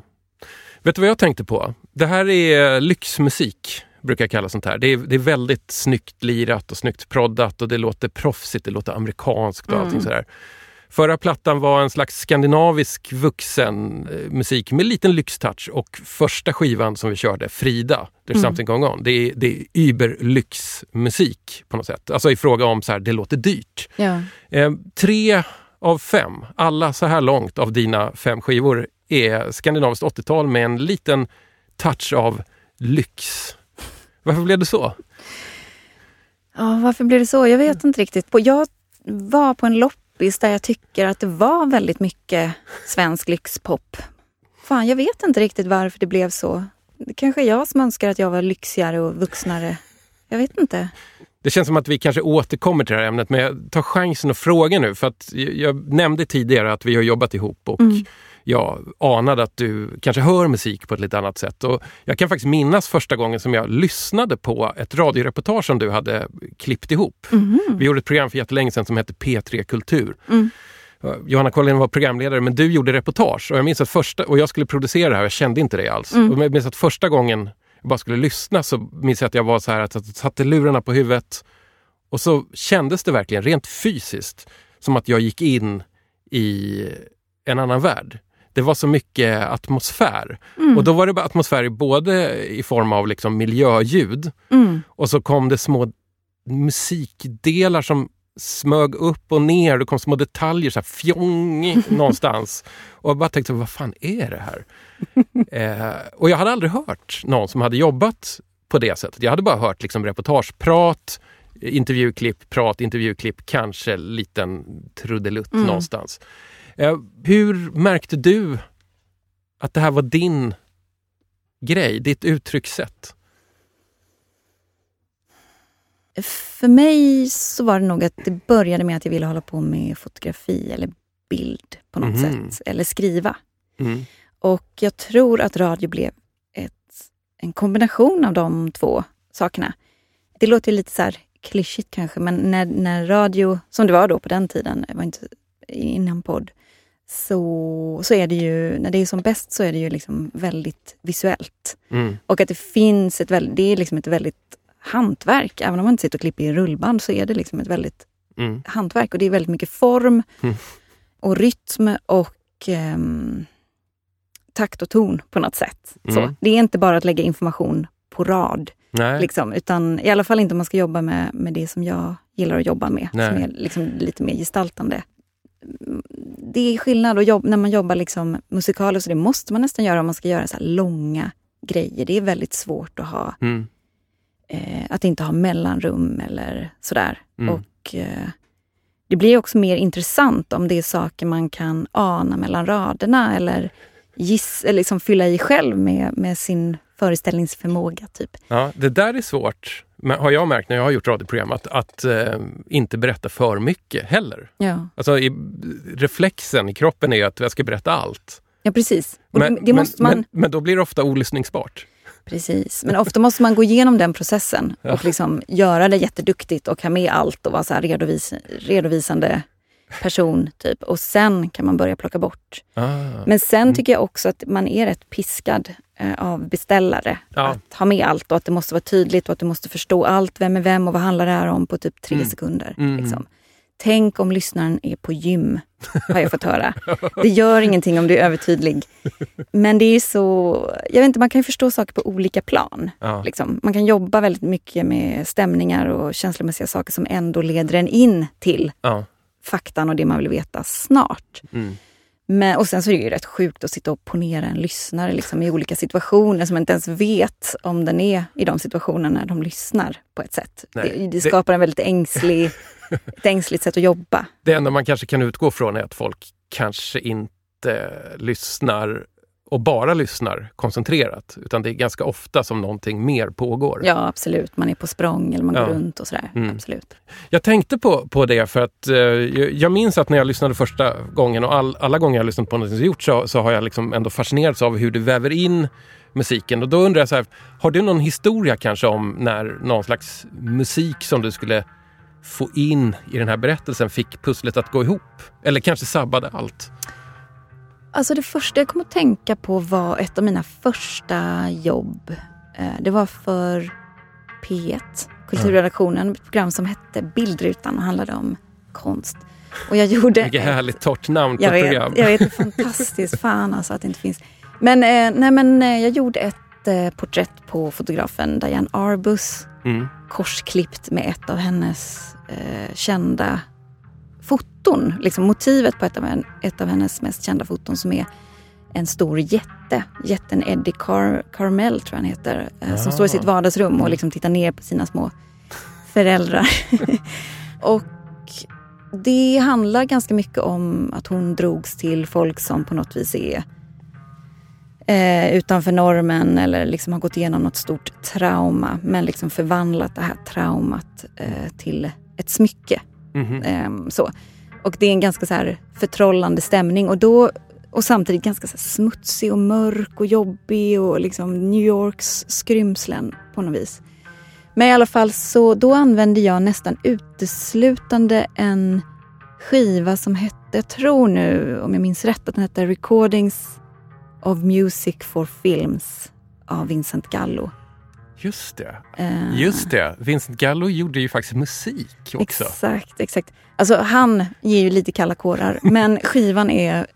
Vet du vad jag tänkte på? Det här är lyxmusik, brukar jag kalla sånt här. Det är, det är väldigt snyggt lirat och snyggt proddat och det låter proffsigt, det låter amerikanskt och allting Mm. sådär. Förra plattan var en slags skandinavisk vuxen eh, musik med liten lyxtouch och första skivan som vi körde, Frida, There's Mm. something going on, det är, det är überlyxmusik på något sätt. Alltså i fråga om så här, det låter dyrt. Ja. Eh, tre av fem, alla så här långt av dina fem skivor är skandinaviskt 80-tal med en liten touch av lyx. Varför blev det så? Ja, varför blev det så? Jag vet inte riktigt. Jag var på en loppis där jag tycker att det var väldigt mycket svensk lyxpop. Fan, jag vet inte riktigt varför det blev så. Det kanske är jag som önskar att jag var lyxigare och vuxnare. Jag vet inte. Det känns som att vi kanske återkommer till det här ämnet men jag tar chansen att fråga nu för att jag- jag nämnde tidigare att vi har jobbat ihop och Mm. Jag anade att du kanske hör musik på ett lite annat sätt. Och jag kan faktiskt minnas första gången som jag lyssnade på ett radioreportage som du hade klippt ihop. Vi gjorde ett program för jättelänge sedan som hette P3 Kultur. Mm. Johanna Collin var programledare men du gjorde reportage och jag minns att första, och jag skulle producera det här jag kände inte det alls. Mm. Och jag minns att första gången jag bara skulle lyssna så minns jag att jag var så här att jag satte lurarna på huvudet och så kändes det verkligen rent fysiskt som att jag gick in i en annan värld. Det var så mycket atmosfär. Mm. Och då var det bara atmosfär både i form av liksom miljöljud Mm. och så kom det små musikdelar som smög upp och ner. Det kom små detaljer, så här fjong någonstans. Och jag bara tänkte, vad fan är det här? eh, och jag hade aldrig hört någon som hade jobbat på det sättet. Jag hade bara hört liksom reportageprat, intervjuklipp, prat, intervjuklipp, kanske liten trudelutt Mm. någonstans. Eh, hur märkte du att det här var din grej, ditt uttryckssätt? För mig så var det nog att det började med att jag ville hålla på med fotografi eller bild på något Mhm. sätt. Eller skriva. Mm. Och jag tror att radio blev ett, en kombination av de två sakerna. Det låter lite så här klyschigt kanske, men när, när radio, som det var då på den tiden, var inte innan podd, så, så är det ju, när det är som bäst så är det ju liksom väldigt visuellt. Mm. Och att det finns ett väldigt, det är liksom ett väldigt hantverk. Även om man inte sitter och klipper i rullband så är det liksom ett väldigt Mm. hantverk. Och det är väldigt mycket form Mm. och rytm och ehm, takt och ton på något sätt. Så, Mm. det är inte bara att lägga information på rad. Liksom, utan i alla fall inte om man ska jobba med, med det som jag gillar att jobba med. Nej. Som är liksom lite mer gestaltande. Det är skillnad att jobba, när man jobbar liksom musikaliskt. Det måste man nästan göra om man ska göra så här långa grejer. Det är väldigt svårt att ha Mm. eh, att inte ha mellanrum eller sådär. Mm. Och eh, Det blir också mer intressant om det är saker man kan ana mellan raderna eller, giss, eller liksom fylla i själv med, med sin föreställningsförmåga. Typ. Ja, det där är svårt, har jag märkt när jag har gjort radioprogram, att, att eh, inte berätta för mycket heller. Ja. Alltså, i, reflexen i kroppen är att jag ska berätta allt. ja, precis. Men, det, det måste men, man, men, men då blir det ofta olyssningsbart. Precis, men ofta måste man gå igenom den processen Ja. och liksom göra det jätteduktigt och ha med allt och vara så redovis, redovisande person. typ. Och sen kan man börja plocka bort. Ah. Men sen Mm. tycker jag också att man är rätt piskad av beställare. Ja. Att ha med allt och att det måste vara tydligt och att du måste förstå allt. Vem är vem och vad handlar det här om på typ tre Mm. sekunder. Mm. Liksom. Tänk om lyssnaren är på gym, har jag fått höra. Det gör ingenting om du är övertydlig. Men det är så, jag vet inte, man kan ju förstå saker på olika plan. Ja. Liksom. Man kan jobba väldigt mycket med stämningar och känslomässiga saker som ändå leder en in till Ja. faktan och det man vill veta snart. Mm. Men, och sen så är det ju rätt sjukt att sitta och ponera en lyssnare liksom, i olika situationer som man inte ens vet om den är i de situationerna när de lyssnar på ett sätt. Nej, det, det det- skapar en väldigt ängslig, ett ängsligt sätt att jobba. Det enda man kanske kan utgå från är att folk kanske inte lyssnar och bara lyssnar koncentrerat. Utan det är ganska ofta som någonting mer pågår. Ja, absolut. Man är på språng eller man Ja. går runt och sådär. Mm. Absolut. Jag tänkte på, på det för att eh, jag, jag minns att när jag lyssnade första gången och all, alla gånger jag har lyssnat på något som gjort så, så har jag liksom ändå fascinerats av hur du väver in musiken. Och då undrar jag så här, har du någon historia kanske om när någon slags musik som du skulle få in i den här berättelsen fick pusslet att gå ihop? Eller kanske sabbade allt? Alltså det första jag kom att tänka på var ett av mina första jobb. Eh, Det var för P1, Kulturredaktionen, ett program som hette Bildrutan och handlade om konst. Och jag gjorde... Vilket härligt torrt namn på jag ett vet, program. Jag vet, det är fantastiskt. Fan alltså att det inte finns. Men, eh, nej, men eh, jag gjorde ett porträtt på fotografen Diane Arbus. Mm. Korsklippt med ett av hennes eh, kända foton. Liksom motivet på ett av, en, ett av hennes mest kända foton som är en stor jätte. Jätten Eddie Car Carmel tror jag han heter. Eh, som Ah. står i sitt vardagsrum och liksom tittar ner på sina små föräldrar. och det handlar ganska mycket om att hon drogs till folk som på något vis är eh, utanför normen eller liksom har gått igenom något stort trauma men liksom förvandlat det här traumat eh, till ett smycke. Mhm. Ehm, så. Och det är en ganska så här förtrollande stämning och, då, och samtidigt ganska så här smutsig och mörk och jobbig och liksom New Yorks skrymslen på något vis. Men i alla fall så då använde jag nästan uteslutande en skiva som hette, jag tror nu om jag minns rätt, att den hette Recordings of Music for Films av Vincent Gallo. Just det. Eh, Just det. Vincent Gallo gjorde ju faktiskt musik också. Exakt, exakt. Alltså han ger ju lite kalla kårar, men skivan är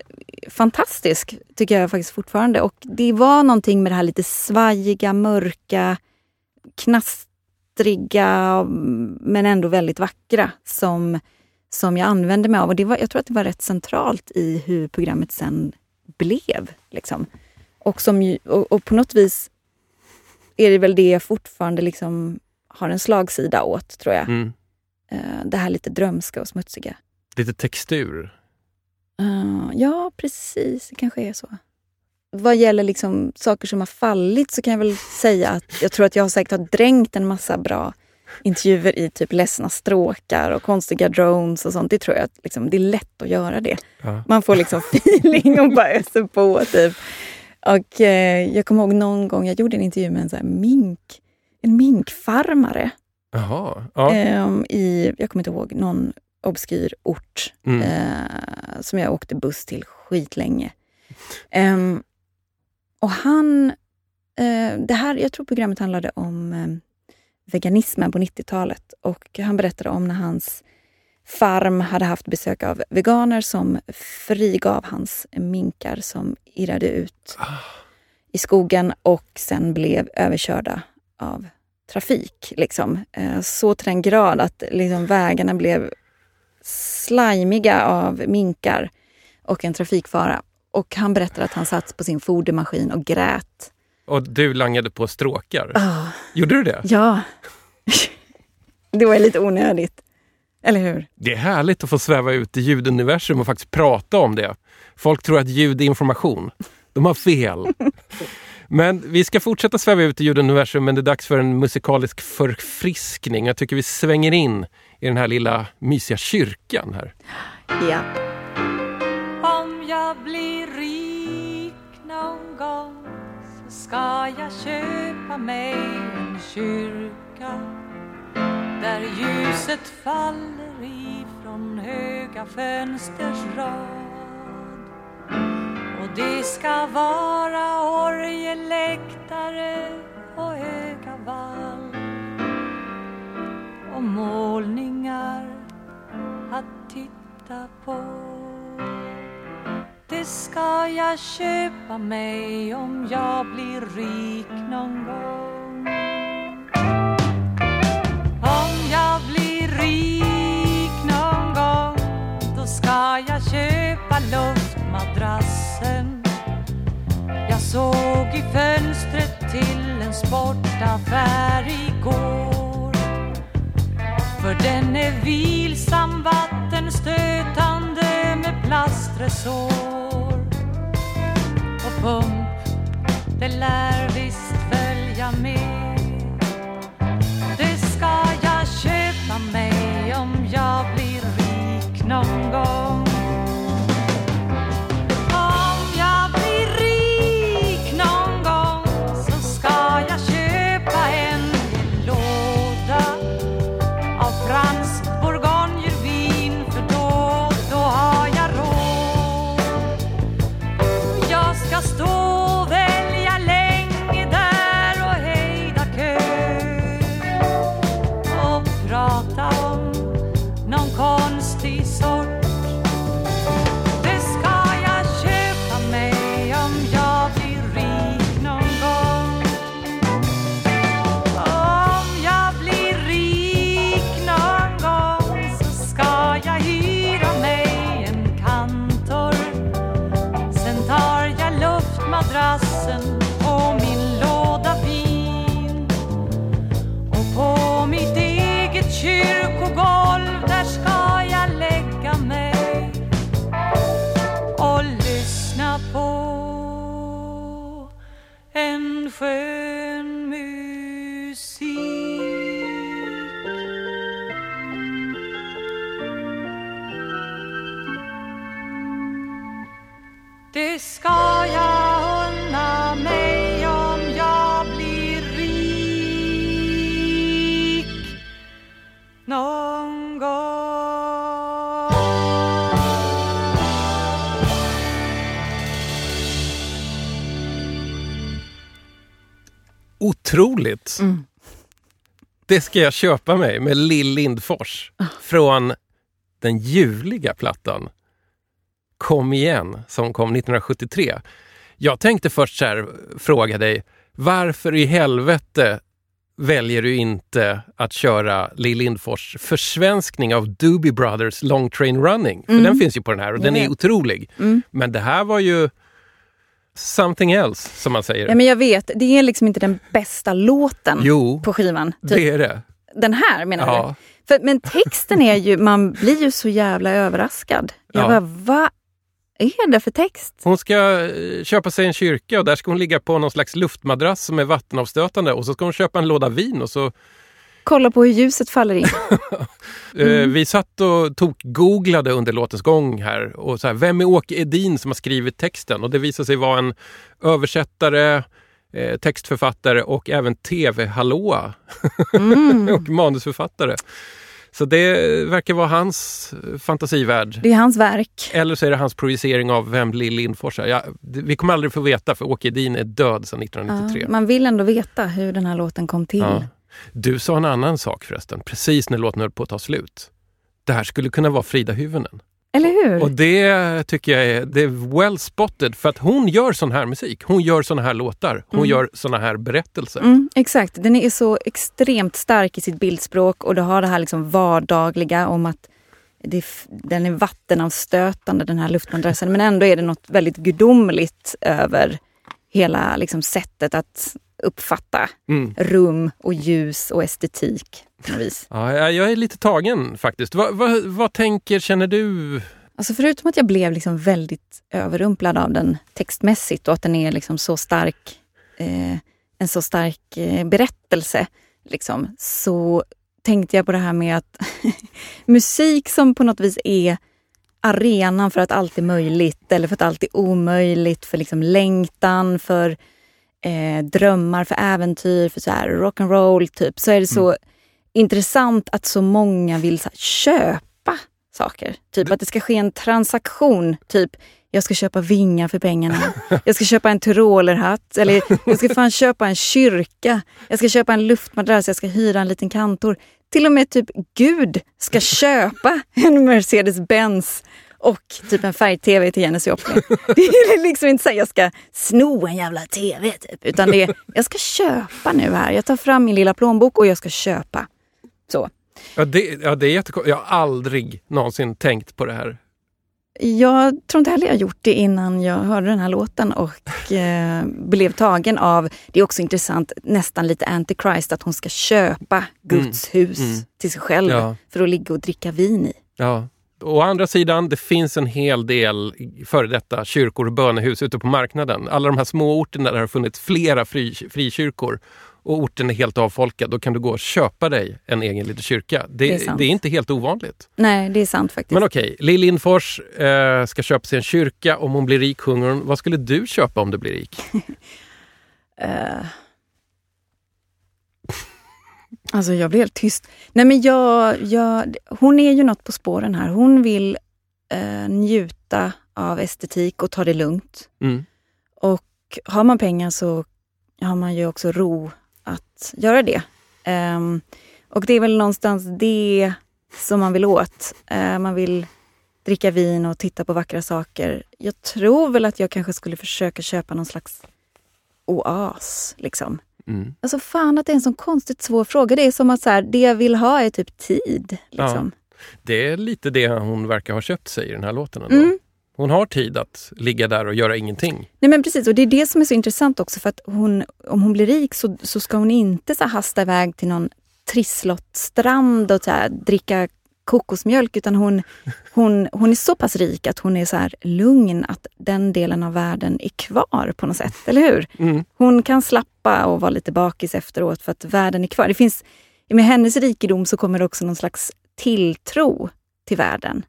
fantastisk, tycker jag faktiskt fortfarande. Och det var någonting med det här lite svajiga, mörka, knastriga, men ändå väldigt vackra som, som jag använde mig av. Och det var, jag tror att det var rätt centralt i hur programmet sen blev. Liksom. Och, som, och, och på något vis är det väl det jag fortfarande liksom har en slagsida åt, tror jag. Mm. Eh, det här lite drömska och smutsiga. Lite textur. Eh, ja, precis. Det kanske är så. Vad gäller liksom saker som har fallit så kan jag väl säga att jag tror att jag säkert har dränkt en massa bra intervjuer i typ ledsna stråkar och konstiga drones och sånt. Det tror jag att liksom, det är lätt att göra det. Ja. Man får liksom feeling och bara öser på. Typ. Och eh, jag kommer ihåg någon gång, jag gjorde en intervju med en så mink, en minkfarmare. Jaha. Ja. Ehm, i, jag kommer inte ihåg, någon obskyr ort Mm. eh, som jag åkte buss till skitlänge. Ehm, och han, eh, det här, jag tror programmet handlade om eh, veganismen på 90-talet och han berättade om när hans farm hade haft besök av veganer som frigav hans minkar som irrade ut i skogen och sen blev överkörda av trafik. Liksom. Eh, Så till den grad att liksom, vägarna blev slimiga av minkar och en trafikfara. Och han berättade att han satt på sin fodermaskin och grät. Och du langade på stråkar. Ah, Gjorde du det? ja, det var lite onödigt. Eller hur? Det är härligt att få sväva ut i ljuduniversum och faktiskt prata om det. Folk tror att ljud är information. De har fel. Men vi ska fortsätta sväva ut i ljuduniversum men det är dags för en musikalisk förfriskning. Jag tycker vi svänger in i den här lilla mysiga kyrkan här. Ja. Om jag blir rik någon gång så ska jag köpa mig en kyrka där ljuset faller ifrån höga fönsters rad Och det ska vara orgeläktare och höga valv. och målningar att titta på. Det ska jag köpa mig om jag blir rik någon gång. Madrassen. Jag såg i fönstret till en sportaffär igår. För den är vilsam, vattenstötande med plastresår. Och pump, det lär visst följa med. Otroligt! Det ska jag köpa mig med Lill Lindfors från den ljuvliga plattan Kom igen som kom 1973. Jag tänkte först så här, fråga dig, varför i helvete väljer du inte att köra Lill Lindfors försvenskning av Doobie Brothers Long Train Running? För Mm. den finns ju på den här och den är otrolig. Mm. Men det här var ju something else, som man säger. Ja, men jag vet, det är liksom inte den bästa låten Jo, på skivan. Typ. det är det. Den här menar Ja. du? För, men texten är ju, man blir ju så jävla överraskad. Jag Ja. bara, vad är det för text? Hon ska eh, köpa sig en kyrka och där ska hon ligga på någon slags luftmadrass som är vattenavstötande och så ska hon köpa en låda vin och så Kolla på hur ljuset faller in. Eh, vi satt och tog googlade under låtens gång här och så här, vem är Åke Edin som har skrivit texten? Och det visade sig vara en översättare, eh, textförfattare och även tv-hallåa Mm. och manusförfattare. Så det verkar vara hans fantasivärld. Det är hans verk. Eller så är det hans projicering av vem Lill Lindfors är. Ja, vi kommer aldrig få veta för Åke Edin är död sedan 1993. Ja, man vill ändå veta hur den här låten kom till. Ja. Du sa en annan sak förresten, precis när låten höll på att ta slut. Det här skulle kunna vara Frida Hyvönen. Eller hur? Och det tycker jag är, det är well spotted för att hon gör sån här musik. Hon gör såna här låtar. Hon Mm. gör såna här berättelser. Mm, exakt, den är så extremt stark i sitt bildspråk och det har det här liksom vardagliga om att det, den är vattenavstötande den här luftmadrassen men ändå är det något väldigt gudomligt över hela liksom, sättet att uppfatta Mm. rum och ljus och estetik. Ja, jag- jag är lite tagen faktiskt. Vad, vad, vad tänker, känner du? Alltså förutom att jag blev liksom väldigt överrumplad av den textmässigt och att den är liksom så stark, eh, en så stark eh, berättelse, liksom, så tänkte jag på det här med att musik som på något vis är arenan för att allt är möjligt eller för att allt är omöjligt, för liksom längtan, för eh, drömmar, för äventyr, för så här rock'n'roll typ, så är det så intressant att så många vill så här, köpa saker. Typ att det ska ske en transaktion. Typ jag ska köpa vingar för pengarna. Jag ska köpa en tyrolerhatt. Eller jag ska fan köpa en kyrka. Jag ska köpa en luftmadrass. Jag ska hyra en liten kantor. Till och med typ Gud ska köpa en Mercedes-Benz och typ en färg-tv till Janis Joplin. Det är liksom inte så att jag ska sno en jävla tv, typ. utan det är jag ska köpa nu här. Jag tar fram min lilla plånbok och jag ska köpa. Så. Ja, det, ja, det är jättekonstigt. Jag har aldrig någonsin tänkt på det här. Jag tror inte heller jag gjort det innan jag hörde den här låten och eh, blev tagen av, det är också intressant, nästan lite antichrist, att hon ska köpa Guds hus mm. till sig själv Ja. för att ligga och dricka vin i. Ja. Å andra sidan, det finns en hel del före detta kyrkor och bönehus ute på marknaden. Alla de här små orterna där det har funnits flera fri, frikyrkor och orten är helt avfolkad, då kan du gå och köpa dig en egen liten kyrka. Det, Det är det, är inte helt ovanligt. Nej, det är sant faktiskt. Men okej, Lill Lindfors eh, ska köpa sig en kyrka. Om hon blir rik sjunger hon. Vad skulle du köpa om du blir rik? Eh. Alltså jag blir helt tyst. Nej men jag, jag, hon är ju något på spåren här. Hon vill eh, njuta av estetik och ta det lugnt. Mm. Och har man pengar så har man ju också ro att göra det. Ehm, och det är väl någonstans det som man vill åt. Eh, man vill dricka vin och titta på vackra saker. Jag tror väl att jag kanske skulle försöka köpa någon slags oas. Liksom. Mm. Alltså fan att det är en sån konstigt svår fråga. Det är som att så här, det jag vill ha är typ tid. Liksom. Det är lite det hon verkar ha köpt sig i den här låten. Ändå. Mm. Hon har tid att ligga där och göra ingenting. Nej men precis, och det är det som är så intressant också för att hon, om hon blir rik så, så ska hon inte så hasta iväg till någon trisslottstrand och så här, dricka kokosmjölk utan hon, hon, hon är så pass rik att hon är så här lugn att den delen av världen är kvar på något sätt, eller hur? Mm. Hon kan slappa och vara lite bakis efteråt för att världen är kvar. Det finns, med hennes rikedom så kommer det också någon slags tilltro till världen.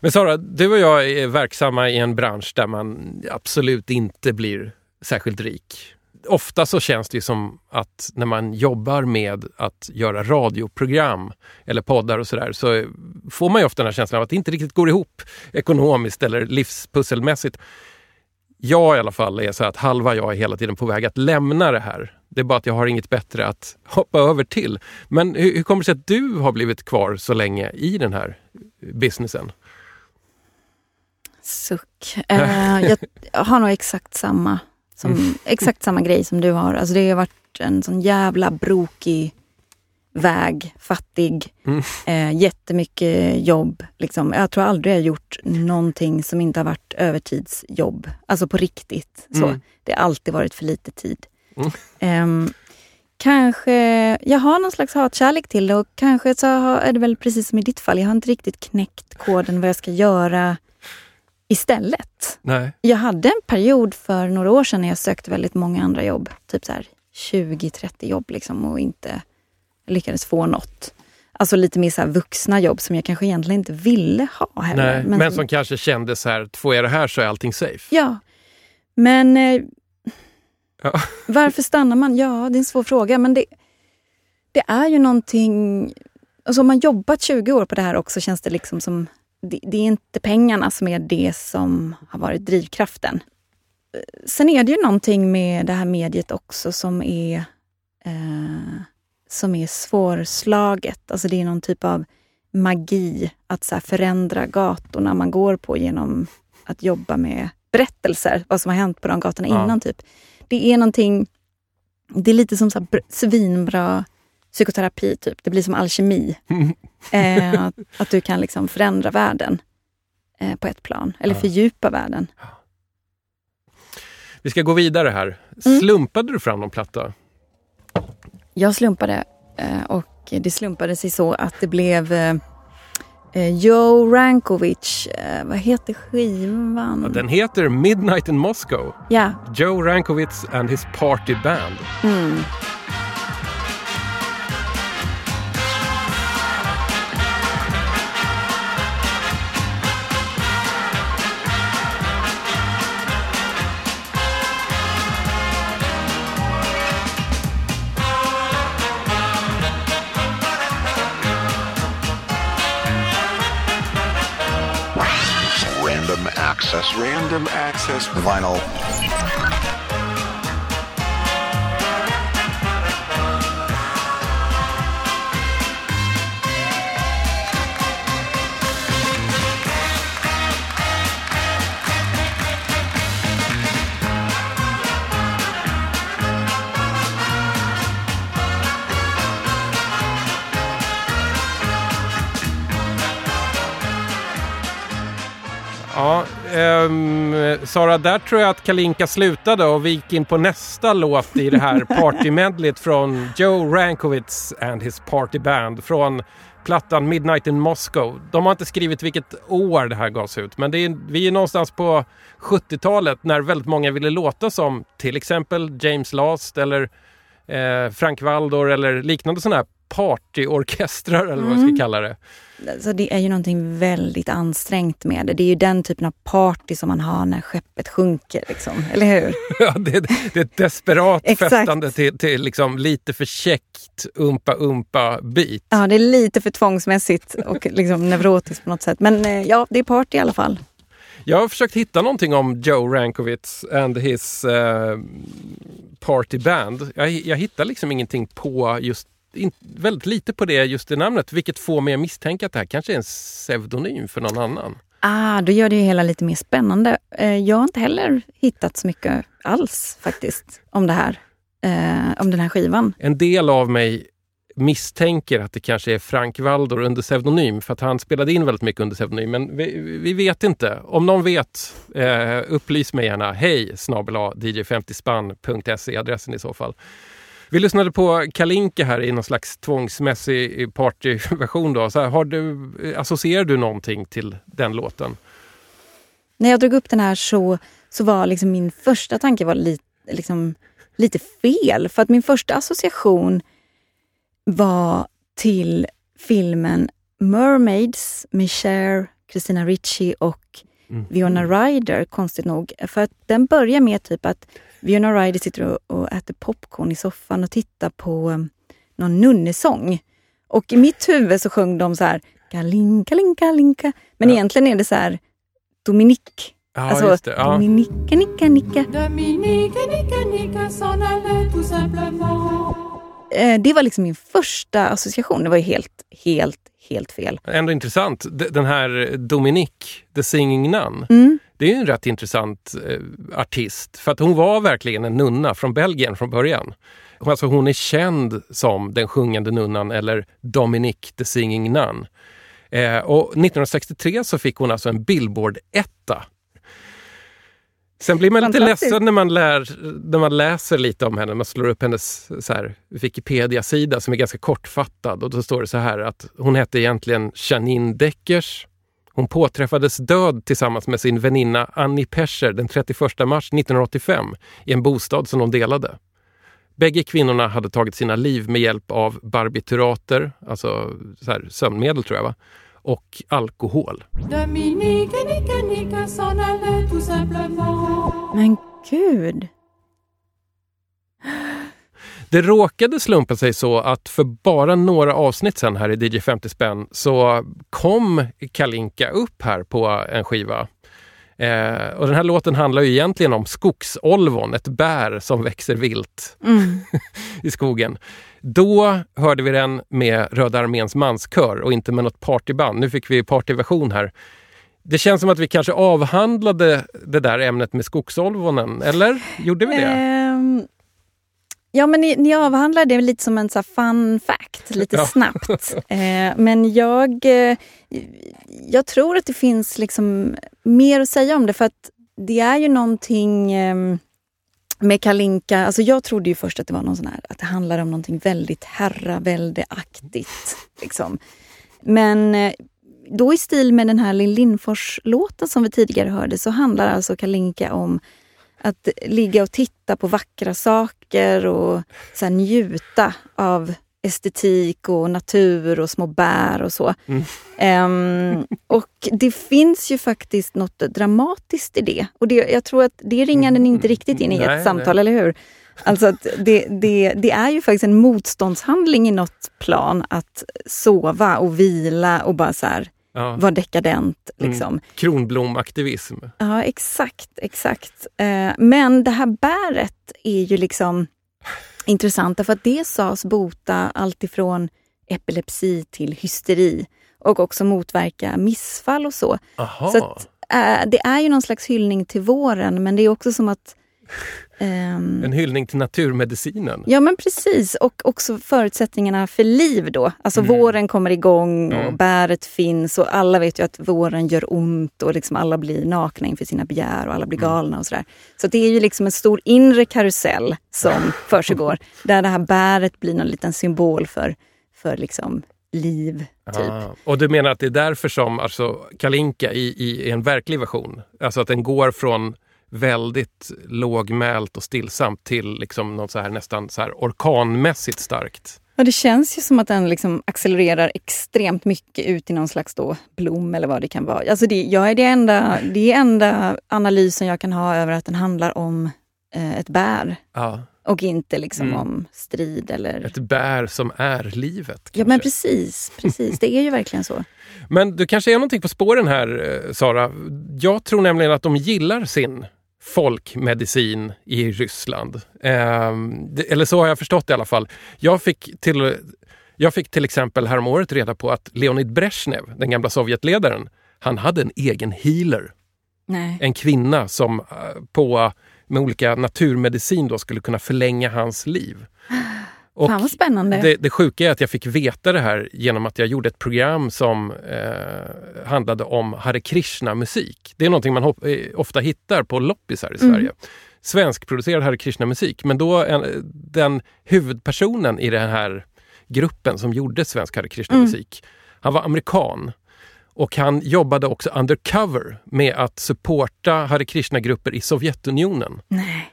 Men Sara, du och jag är verksamma i en bransch där man absolut inte blir särskilt rik. Ofta så känns det ju som att när man jobbar med att göra radioprogram eller poddar och sådär så får man ju ofta den här känslan av att det inte riktigt går ihop ekonomiskt eller livspusselmässigt. Jag i alla fall är så att halva jag är hela tiden på väg att lämna det här. Det är bara att jag har inget bättre att hoppa över till. Men hur, hur kommer det sig att du har blivit kvar så länge i den här businessen? Suck. Eh, jag, jag har nog exakt samma, som, Mm. exakt samma grej som du har. Alltså det har varit en sån jävla brokig väg, fattig, Mm. eh, jättemycket jobb. Liksom. Jag tror aldrig jag gjort någonting som inte har varit övertidsjobb. Alltså på riktigt. Så. Mm. Det har alltid varit för lite tid. Mm. Ehm, kanske, jag har någon slags hatkärlek till det och kanske så har, är det väl precis som i ditt fall, jag har inte riktigt knäckt koden vad jag ska göra istället. Nej. Jag hade en period för några år sedan när jag sökte väldigt många andra jobb. Typ så här 20-30 jobb liksom och inte lyckades få något. Alltså lite mer så vuxna jobb som jag kanske egentligen inte ville ha heller. Nej, men, som kanske kände så här, får jag det här så är allting safe. Ja. Men eh, Ja. varför stannar man? Ja, det är en svår fråga. Men det, det är ju någonting... Alltså om man jobbat 20 år på det här också känns det liksom som... Det, det är inte pengarna som är det som har varit drivkraften. Sen är det ju någonting med det här mediet också som är, eh, som är svårslaget. Alltså det är någon typ av magi att så förändra gatorna man går på genom att jobba med berättelser, vad som har hänt på de gatorna Ja. innan. typ. Det är någonting, det är lite som så svinbra psykoterapi, typ. det blir som alkemi. Eh, att, att du kan liksom förändra världen eh, på ett plan, eller Ja. fördjupa världen. Vi ska gå vidare här. Mm. Slumpade du fram någon platta? Jag slumpade eh, och det slumpade sig så att det blev eh, eh, Joe Rankovic, eh, vad heter skivan? Ja, den heter Midnight in Moscow. Ja, Joe Rankovitz and his party band. mm. Access. Random access. Vinyl. Sara, där tror jag att Kalinka slutade och vi gick in på nästa låt i det här partymedlet från Joe Rankowitz and his party band från plattan Midnight in Moscow. De har inte skrivit vilket år det här gavs ut, men det är, vi är någonstans på 70-talet när väldigt många ville låta som till exempel James Last eller eh, Frank Waldor eller liknande sådana här partyorkestrar eller vad jag ska Mm. kalla det. Alltså det är ju någonting väldigt ansträngt med det. Det är ju den typen av party som man har när skeppet sjunker. Liksom. Eller hur? Ja, det, det är ett desperat festande till, till liksom lite för käckt umpa-umpa-bit. Ja, det är lite för tvångsmässigt och liksom neurotiskt på något sätt. Men eh, ja, det är party i alla fall. Jag har försökt hitta någonting om Joe Rankowitz and his eh, party band. Jag, jag hittar liksom ingenting på just in, väldigt lite på det just det namnet, vilket får mig att misstänka att det här kanske är en pseudonym för någon annan. Ah, då gör det ju hela lite mer spännande. Eh, jag har inte heller hittat så mycket alls faktiskt om det här. Eh, om den här skivan. En del av mig misstänker att det kanske är Frank Waldor under pseudonym för att han spelade in väldigt mycket under pseudonym. Men vi, vi vet inte. Om någon vet, eh, upplys mig gärna. Hej snabel dj50spann.se adressen i så fall. Vi lyssnade på Kalinka här i någon slags tvångsmässig partyversion. Då. Så här, har du, associerar du någonting till den låten? När jag drog upp den här så, så var liksom min första tanke var li, liksom, lite fel. För att min första association var till filmen Mermaids med Cher, Christina Ricci och Fiona Ryder, konstigt nog. För att den börjar med typ att Fiona Ryder sitter och, och äter popcorn i soffan och tittar på um, någon nunnesång. Och i mitt huvud så sjöng de så här Kalinka, linka, linka. Men egentligen är det så här Dominique. Ja, alltså, just det, ja. Dominique, nicka, nicka. Dominique, nicka, nicka, s'en allait tout simplement. Det var liksom min första association. Det var ju helt, helt, helt fel. Ändå intressant. Den här Dominique, The Singing Nun. Mm. Det är en rätt intressant eh, artist. För att hon var verkligen en nunna från Belgien från början. Alltså hon är känd som den sjungande nunnan eller Dominique the Singing Nun. Eh, och 1963 så fick hon alltså en Billboard-etta. Sen blir man lite ledsen när man, lär, när man läser lite om henne. Man slår upp hennes Wikipedia-sida som är ganska kortfattad. Och då står det så här att hon hette egentligen Janine Deckers. Hon påträffades död tillsammans med sin väninna Annie Pescher den 31 mars 1985 i en bostad som de delade. Bägge kvinnorna hade tagit sina liv med hjälp av barbiturater, alltså så här, sömnmedel tror jag, va? och alkohol. Men gud. Det råkade slumpa sig så att för bara några avsnitt sen här i DJ 50 spänn så kom Kalinka upp här på en skiva. Eh, och den här låten handlar ju egentligen om skogsolvon, ett bär som växer vilt Mm. i skogen. Då hörde vi den med Röda arméns manskör och inte med något partyband. Nu fick vi partyversion här. Det känns som att vi kanske avhandlade det där ämnet med skogsolvonen, eller? Gjorde vi det? Ehm, ja, men ni, ni avhandlar det lite som en så fun fact, lite Ja. snabbt. Eh, men jag, eh, jag tror att det finns liksom mer att säga om det, för att det är ju någonting ehm, med Kalinka, alltså jag trodde ju först att det var någon sån här, att det handlade om någonting väldigt herraväldeaktigt. Liksom. Men eh, då i stil med den här Lill Lindfors-låten som vi tidigare hörde så handlar alltså Kalinka om att ligga och titta på vackra saker och så njuta av estetik och natur och små bär och så. Mm. Ehm, och det finns ju faktiskt något dramatiskt i det. Och det, jag tror att det ringar den inte riktigt in i Nej, ett samtal, nej. eller hur? Alltså att det, det, det är ju faktiskt en motståndshandling i något plan att sova och vila och bara så här, Ja. vara dekadent. Liksom. Mm. Kronblomaktivism. Ja, exakt, exakt. Eh, men det här bäret är ju liksom intressant därför att det sades bota allt ifrån epilepsi till hysteri och också motverka missfall och så. Aha. Så att, eh, det är ju någon slags hyllning till våren men det är också som att ehm, En hyllning till naturmedicinen. Ja men precis och också förutsättningarna för liv då. Alltså Mm. våren kommer igång och Mm. bäret finns och alla vet ju att våren gör ont och liksom alla blir nakna inför sina begär och alla blir Mm. galna och sådär. Så det är ju liksom en stor inre karusell som försiggår där det här bäret blir någon liten symbol för, för liksom liv. Typ. Ah. Och du menar att det är därför som alltså, Kalinka i, i en verklig version, alltså att den går från väldigt lågmält och stillsamt till liksom något så här nästan så här orkanmässigt starkt. Ja, det känns ju som att den liksom accelererar extremt mycket ut i någon slags då blom eller vad det kan vara. Alltså det, jag är det, enda, det är enda analysen jag kan ha över att den handlar om eh, ett bär Ja. och inte liksom Mm. om strid eller... Ett bär som är livet. Ja men precis, precis. Det är ju verkligen så. Men du kanske är någonting på spåren här, eh, Sara. Jag tror nämligen att de gillar sin folkmedicin i Ryssland. Ehm, det, eller så har jag förstått det i alla fall. Jag fick till, jag fick till exempel häromåret reda på att Leonid Brezhnev, den gamla Sovjetledaren, han hade en egen healer. Nej. En kvinna som eh, på, med olika naturmedicin då skulle kunna förlänga hans liv. Och Fan vad spännande. det, det sjuka är att jag fick veta det här genom att jag gjorde ett program som eh, handlade om Hare Krishna-musik. Det är någonting man hop- eh, ofta hittar på loppisar i Mm. Sverige. Svenskproducerad Hare Krishna-musik. Men då en, den huvudpersonen i den här gruppen som gjorde svensk Hare Krishna-musik, han var amerikan. Och han jobbade också undercover med att supporta Hare Krishna-grupper i Sovjetunionen. Nej.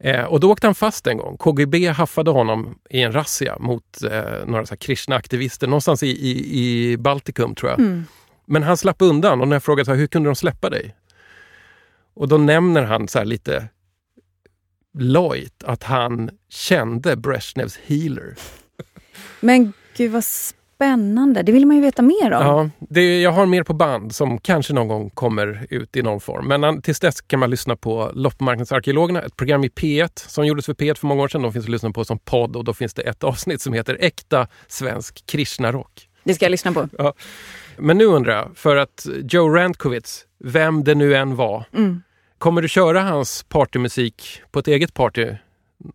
Eh, och då åkte han fast en gång. KGB haffade honom i en razzia mot eh, några Krishna-aktivister någonstans i, i, i Baltikum tror jag. Mm. Men han slapp undan och när jag frågade så här, hur kunde de släppa dig? Och då nämner han så här lite lojt att han kände Brezhnevs healer. Men gud vad spännande. Det vill man ju veta mer om. Ja, det, jag har mer på band som kanske någon gång kommer ut i någon form. Men tills dess kan man lyssna på Loppmarknadsarkeologerna, ett program i P1 som gjordes för P1 för många år sedan. De finns att lyssna på som podd och då finns det ett avsnitt som heter Äkta svensk Krishna-rock. Det ska jag lyssna på. Ja. Men nu undrar jag, för att Joe Randkowitz, vem det nu än var, Mm. kommer du köra hans partymusik på ett eget party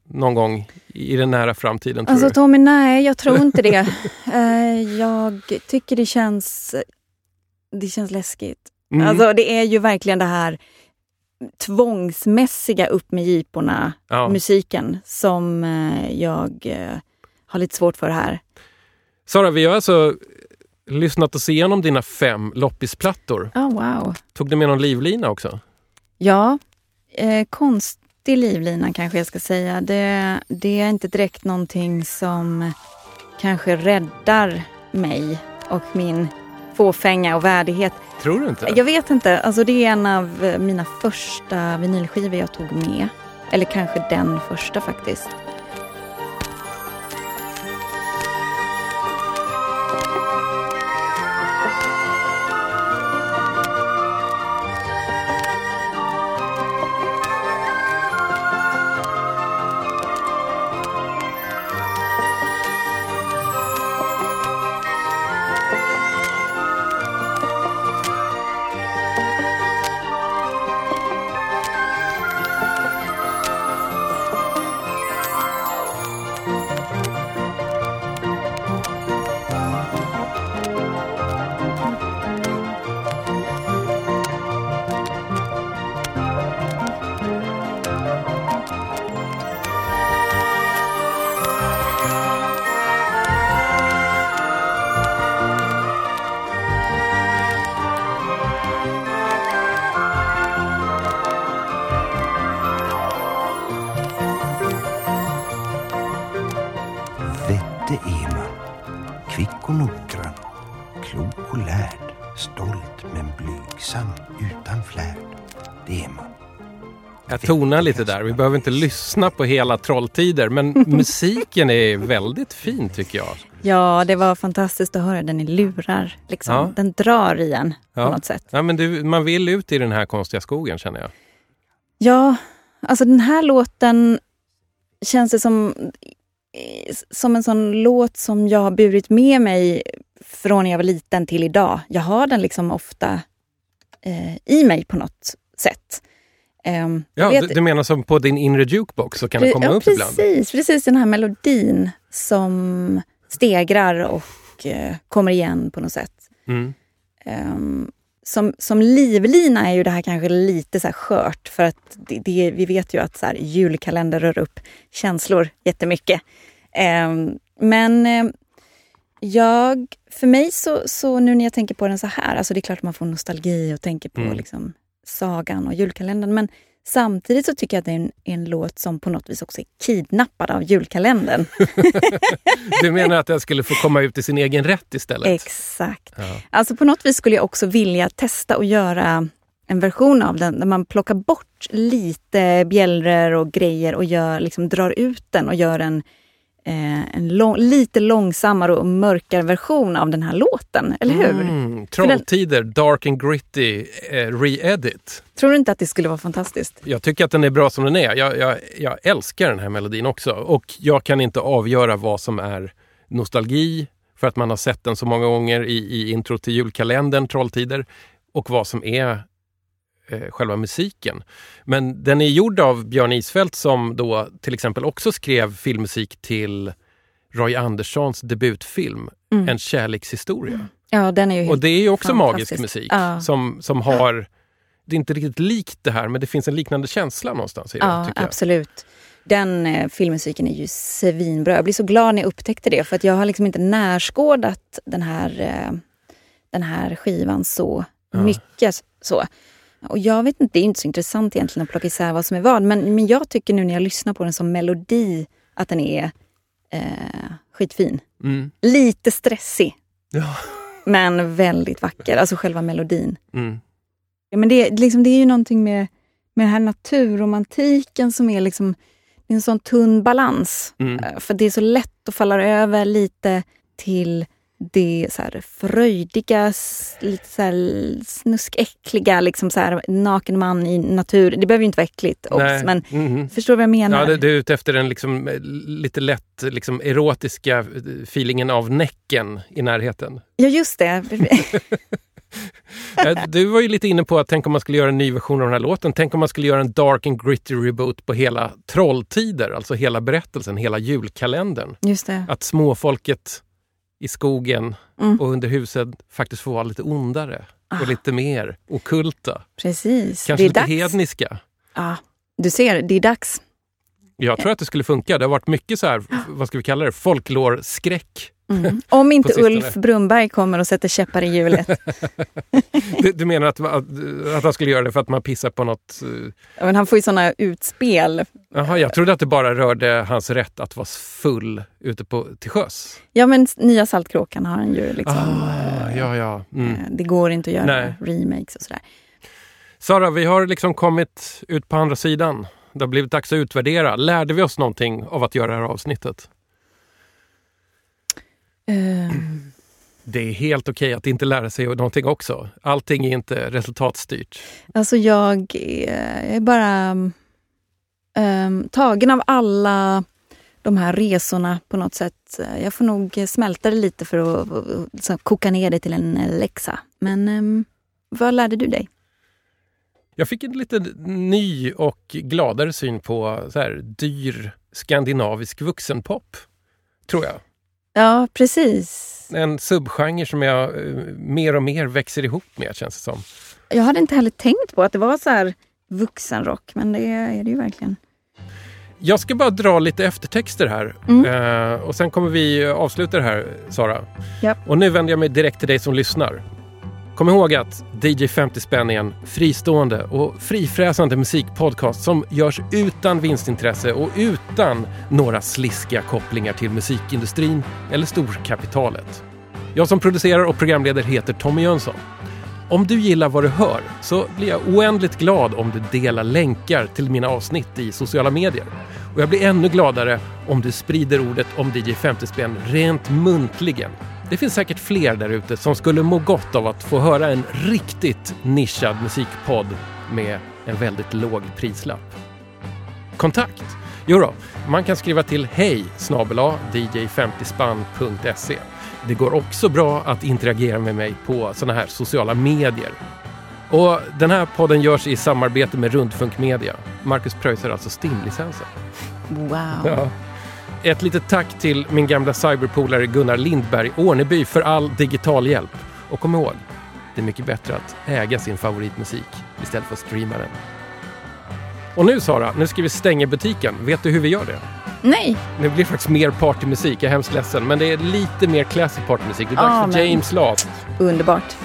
någon gång i den nära framtiden? Alltså? Tommy, nej jag tror inte det. Eh, jag tycker det känns, det känns läskigt. Mm. Alltså det är ju verkligen det här tvångsmässiga upp med jiporna Ja. musiken som eh, jag eh, har lite svårt för här. Sara, vi har alltså lyssnat oss igenom dina fem loppisplattor. Oh, wow. Tog du med någon livlina också? Ja, eh, konstig livlina kanske jag ska säga. Det, det är inte direkt någonting som kanske räddar mig och min fåfänga och värdighet. Tror du inte? Jag vet inte. Alltså det är en av mina första vinylskivor jag tog med. Eller kanske den första faktiskt. Jag tonar lite där. Vi behöver inte lyssna på hela Trolltider, men musiken är väldigt fin tycker jag. Ja, det var fantastiskt att höra den i lurar. Liksom. Ja. Den drar i en Ja. på något sätt. Ja, men du, man vill ut i den här konstiga skogen känner jag. Ja, alltså den här låten känns det som, som en sån låt som jag har burit med mig från jag var liten till idag. Jag har den liksom ofta eh, i mig på något sätt. Jag Ja, vet- du, menar som på din inre jukebox så kan det komma ja, upp precis, ibland? Precis, den här melodin som stegrar och eh, kommer igen på något sätt. Mm. Ehm, som, som livlina är ju det här kanske lite så här skört för att det, det, vi vet ju att så här, julkalender rör upp känslor jättemycket. Ehm, men eh, jag, för mig så, så nu när jag tänker på den så här, alltså det är klart man får nostalgi och tänker på Mm. liksom, sagan och julkalendern men samtidigt så tycker jag att det är en, en låt som på något vis också är kidnappad av julkalendern. Du menar att den skulle få komma ut i sin egen rätt istället? Exakt. Ja. Alltså på något vis skulle jag också vilja testa att göra en version av den där man plockar bort lite bjällror och grejer och gör, liksom drar ut den och gör en, eh, en lång, lite långsammare och mörkare version av den här låten. Eller hur? Mm, För den- Trolltider, Dark and Gritty, eh, re-edit. Tror du inte att det skulle vara fantastiskt? Jag tycker att den är bra som den är. Jag, jag, jag älskar den här melodin också. Och jag kan inte avgöra vad som är nostalgi för att man har sett den så många gånger i, i intro till julkalendern Trolltider och vad som är eh, själva musiken. Men den är gjord av Björn Isfält som då till exempel också skrev filmmusik till Roy Anderssons debutfilm Mm. En kärlekshistoria. Ja, den är ju Och det är ju också magisk musik Ja. som, som har, det är inte riktigt likt det här men det finns en liknande känsla någonstans i det. Ja, absolut. Den eh, filmmusiken är ju svinbra. Jag blir så glad när jag upptäckte det för att jag har liksom inte närskådat den här, eh, den här skivan så Ja. mycket. så. Och jag vet inte, det är inte så intressant egentligen att plocka isär vad som är vad. Men, men jag tycker nu när jag lyssnar på den som melodi att den är eh, skitfin. Mm. Lite stressig. Ja. Men väldigt vacker, alltså själva melodin. Mm. Ja, men det, liksom, det är ju någonting med, med den här naturromantiken som är liksom en sån tunn balans. Mm. Eh, För det är så lätt att falla över lite till det så här fröjdiga, lite så här snuskäckliga, liksom så här naken man i natur. Det behöver ju inte vara äckligt, obs, men Mhm. förstår du vad jag menar? Ja, det, det är ute efter den liksom, eh, lite lätt liksom, erotiska eh, feelingen av Näcken i närheten. Ja, just det. Du var ju lite inne på att tänk om man skulle göra en ny version av den här låten. Tänk om man skulle göra en dark and gritty reboot på hela Trolltider, alltså hela berättelsen, hela julkalendern. Just det. Att småfolket i skogen Mm. och under huset faktiskt får vara lite ondare Ah. och lite mer okulta. Precis. Kanske lite dags. hedniska. Ja, du ser, det är dags. Jag tror att det skulle funka. Det har varit mycket så här, vad ska vi kalla det, folklorskräck. Mm. Om inte. Ulf Brunberg kommer och sätter käppar i hjulet. Du, du menar att, att, att han skulle göra det för att man pissar på något... eh, Ja, men han får ju såna utspel. Jaha, jag trodde att det bara rörde hans rätt att vara full ute på, till sjöss. Ja, men nya Saltkråkan har han ju liksom. Ah, ja, ja. Mm. eh, Det går inte att göra Nej. remakes och sådär. Sara, vi har liksom kommit ut på andra sidan. Det har blivit dags att utvärdera. Lärde vi oss någonting av att göra det här avsnittet? Ehm, Det är helt okej att inte lära sig någonting också. Allting är inte resultatstyrt. alltså jag är, jag är bara um, tagen av alla de här resorna på något sätt. Jag får nog smälta det lite för att, så, koka ner det till en läxa. Men ehm, vad lärde du dig? Jag fick en lite ny och gladare syn på så här, dyr skandinavisk vuxenpop. Tror jag. Ja, precis. En subgenre som jag eh, mer och mer växer ihop med känns det som. Jag hade inte heller tänkt på att det var så här vuxenrock, men det är det ju verkligen. Jag ska bara dra lite eftertexter här Mm. eh, och sen kommer vi avsluta det här Sara. Japp. Och nu vänder jag mig direkt till dig som lyssnar. Kom ihåg att DJ 50 spänn är en fristående och frifräsande musikpodcast som görs utan vinstintresse och utan några sliskiga kopplingar till musikindustrin eller storkapitalet. Jag som producerar och programleder heter Tommy Jönsson. Om du gillar vad du hör så blir jag oändligt glad om du delar länkar till mina avsnitt i sociala medier. Och jag blir ännu gladare om du sprider ordet om DJ 50-spänn rent muntligen. Det finns säkert fler där ute som skulle må gott av att få höra en riktigt nischad musikpodd med en väldigt låg prislapp. Kontakt? Jo då, man kan skriva till hej dj50spann.se. Det går också bra att interagera med mig på sådana här sociala medier. Och den här podden görs i samarbete med Rundfunk Media. Marcus pröjsar alltså STIM-licensen. Wow. Ja. Ett litet tack till min gamla cyberpolare Gunnar Lindberg Orneby för all digital hjälp. Och kom ihåg, det är mycket bättre att äga sin favoritmusik istället för att streama den. Och nu Sara, nu ska vi stänga butiken. Vet du hur vi gör det? Nej. Det blir faktiskt mer partymusik, jag är hemskt ledsen. Men det är lite mer classic partymusik. Det är dags för James Last. Underbart.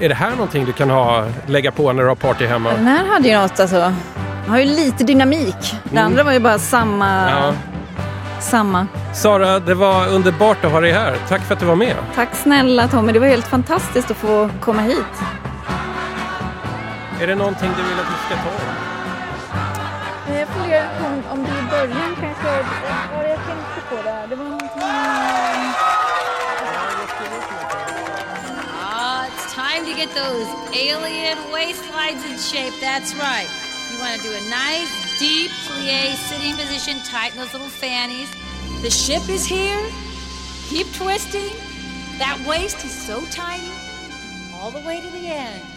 Är det här någonting du kan ha, lägga på när du har party hemma? Den här hade ju något alltså. Den har ju lite dynamik. Det Mm. andra var ju bara samma. Ja. Samma. Sara, det var underbart att ha dig här. Tack för att du var med. Tack snälla Tommy, det var helt fantastiskt att få komma hit. Är det någonting du vill att vi ska ta om? Jag funderar på om, om det i början kanske... Ja, jag tänkte på det. Det var någonting... Ah, it's time to get those alien waistlines in shape. That's right. Want to do a nice, deep plie sitting position, tighten those little fannies. The ship is here. Keep twisting. That waist is so tiny. All the way to the end.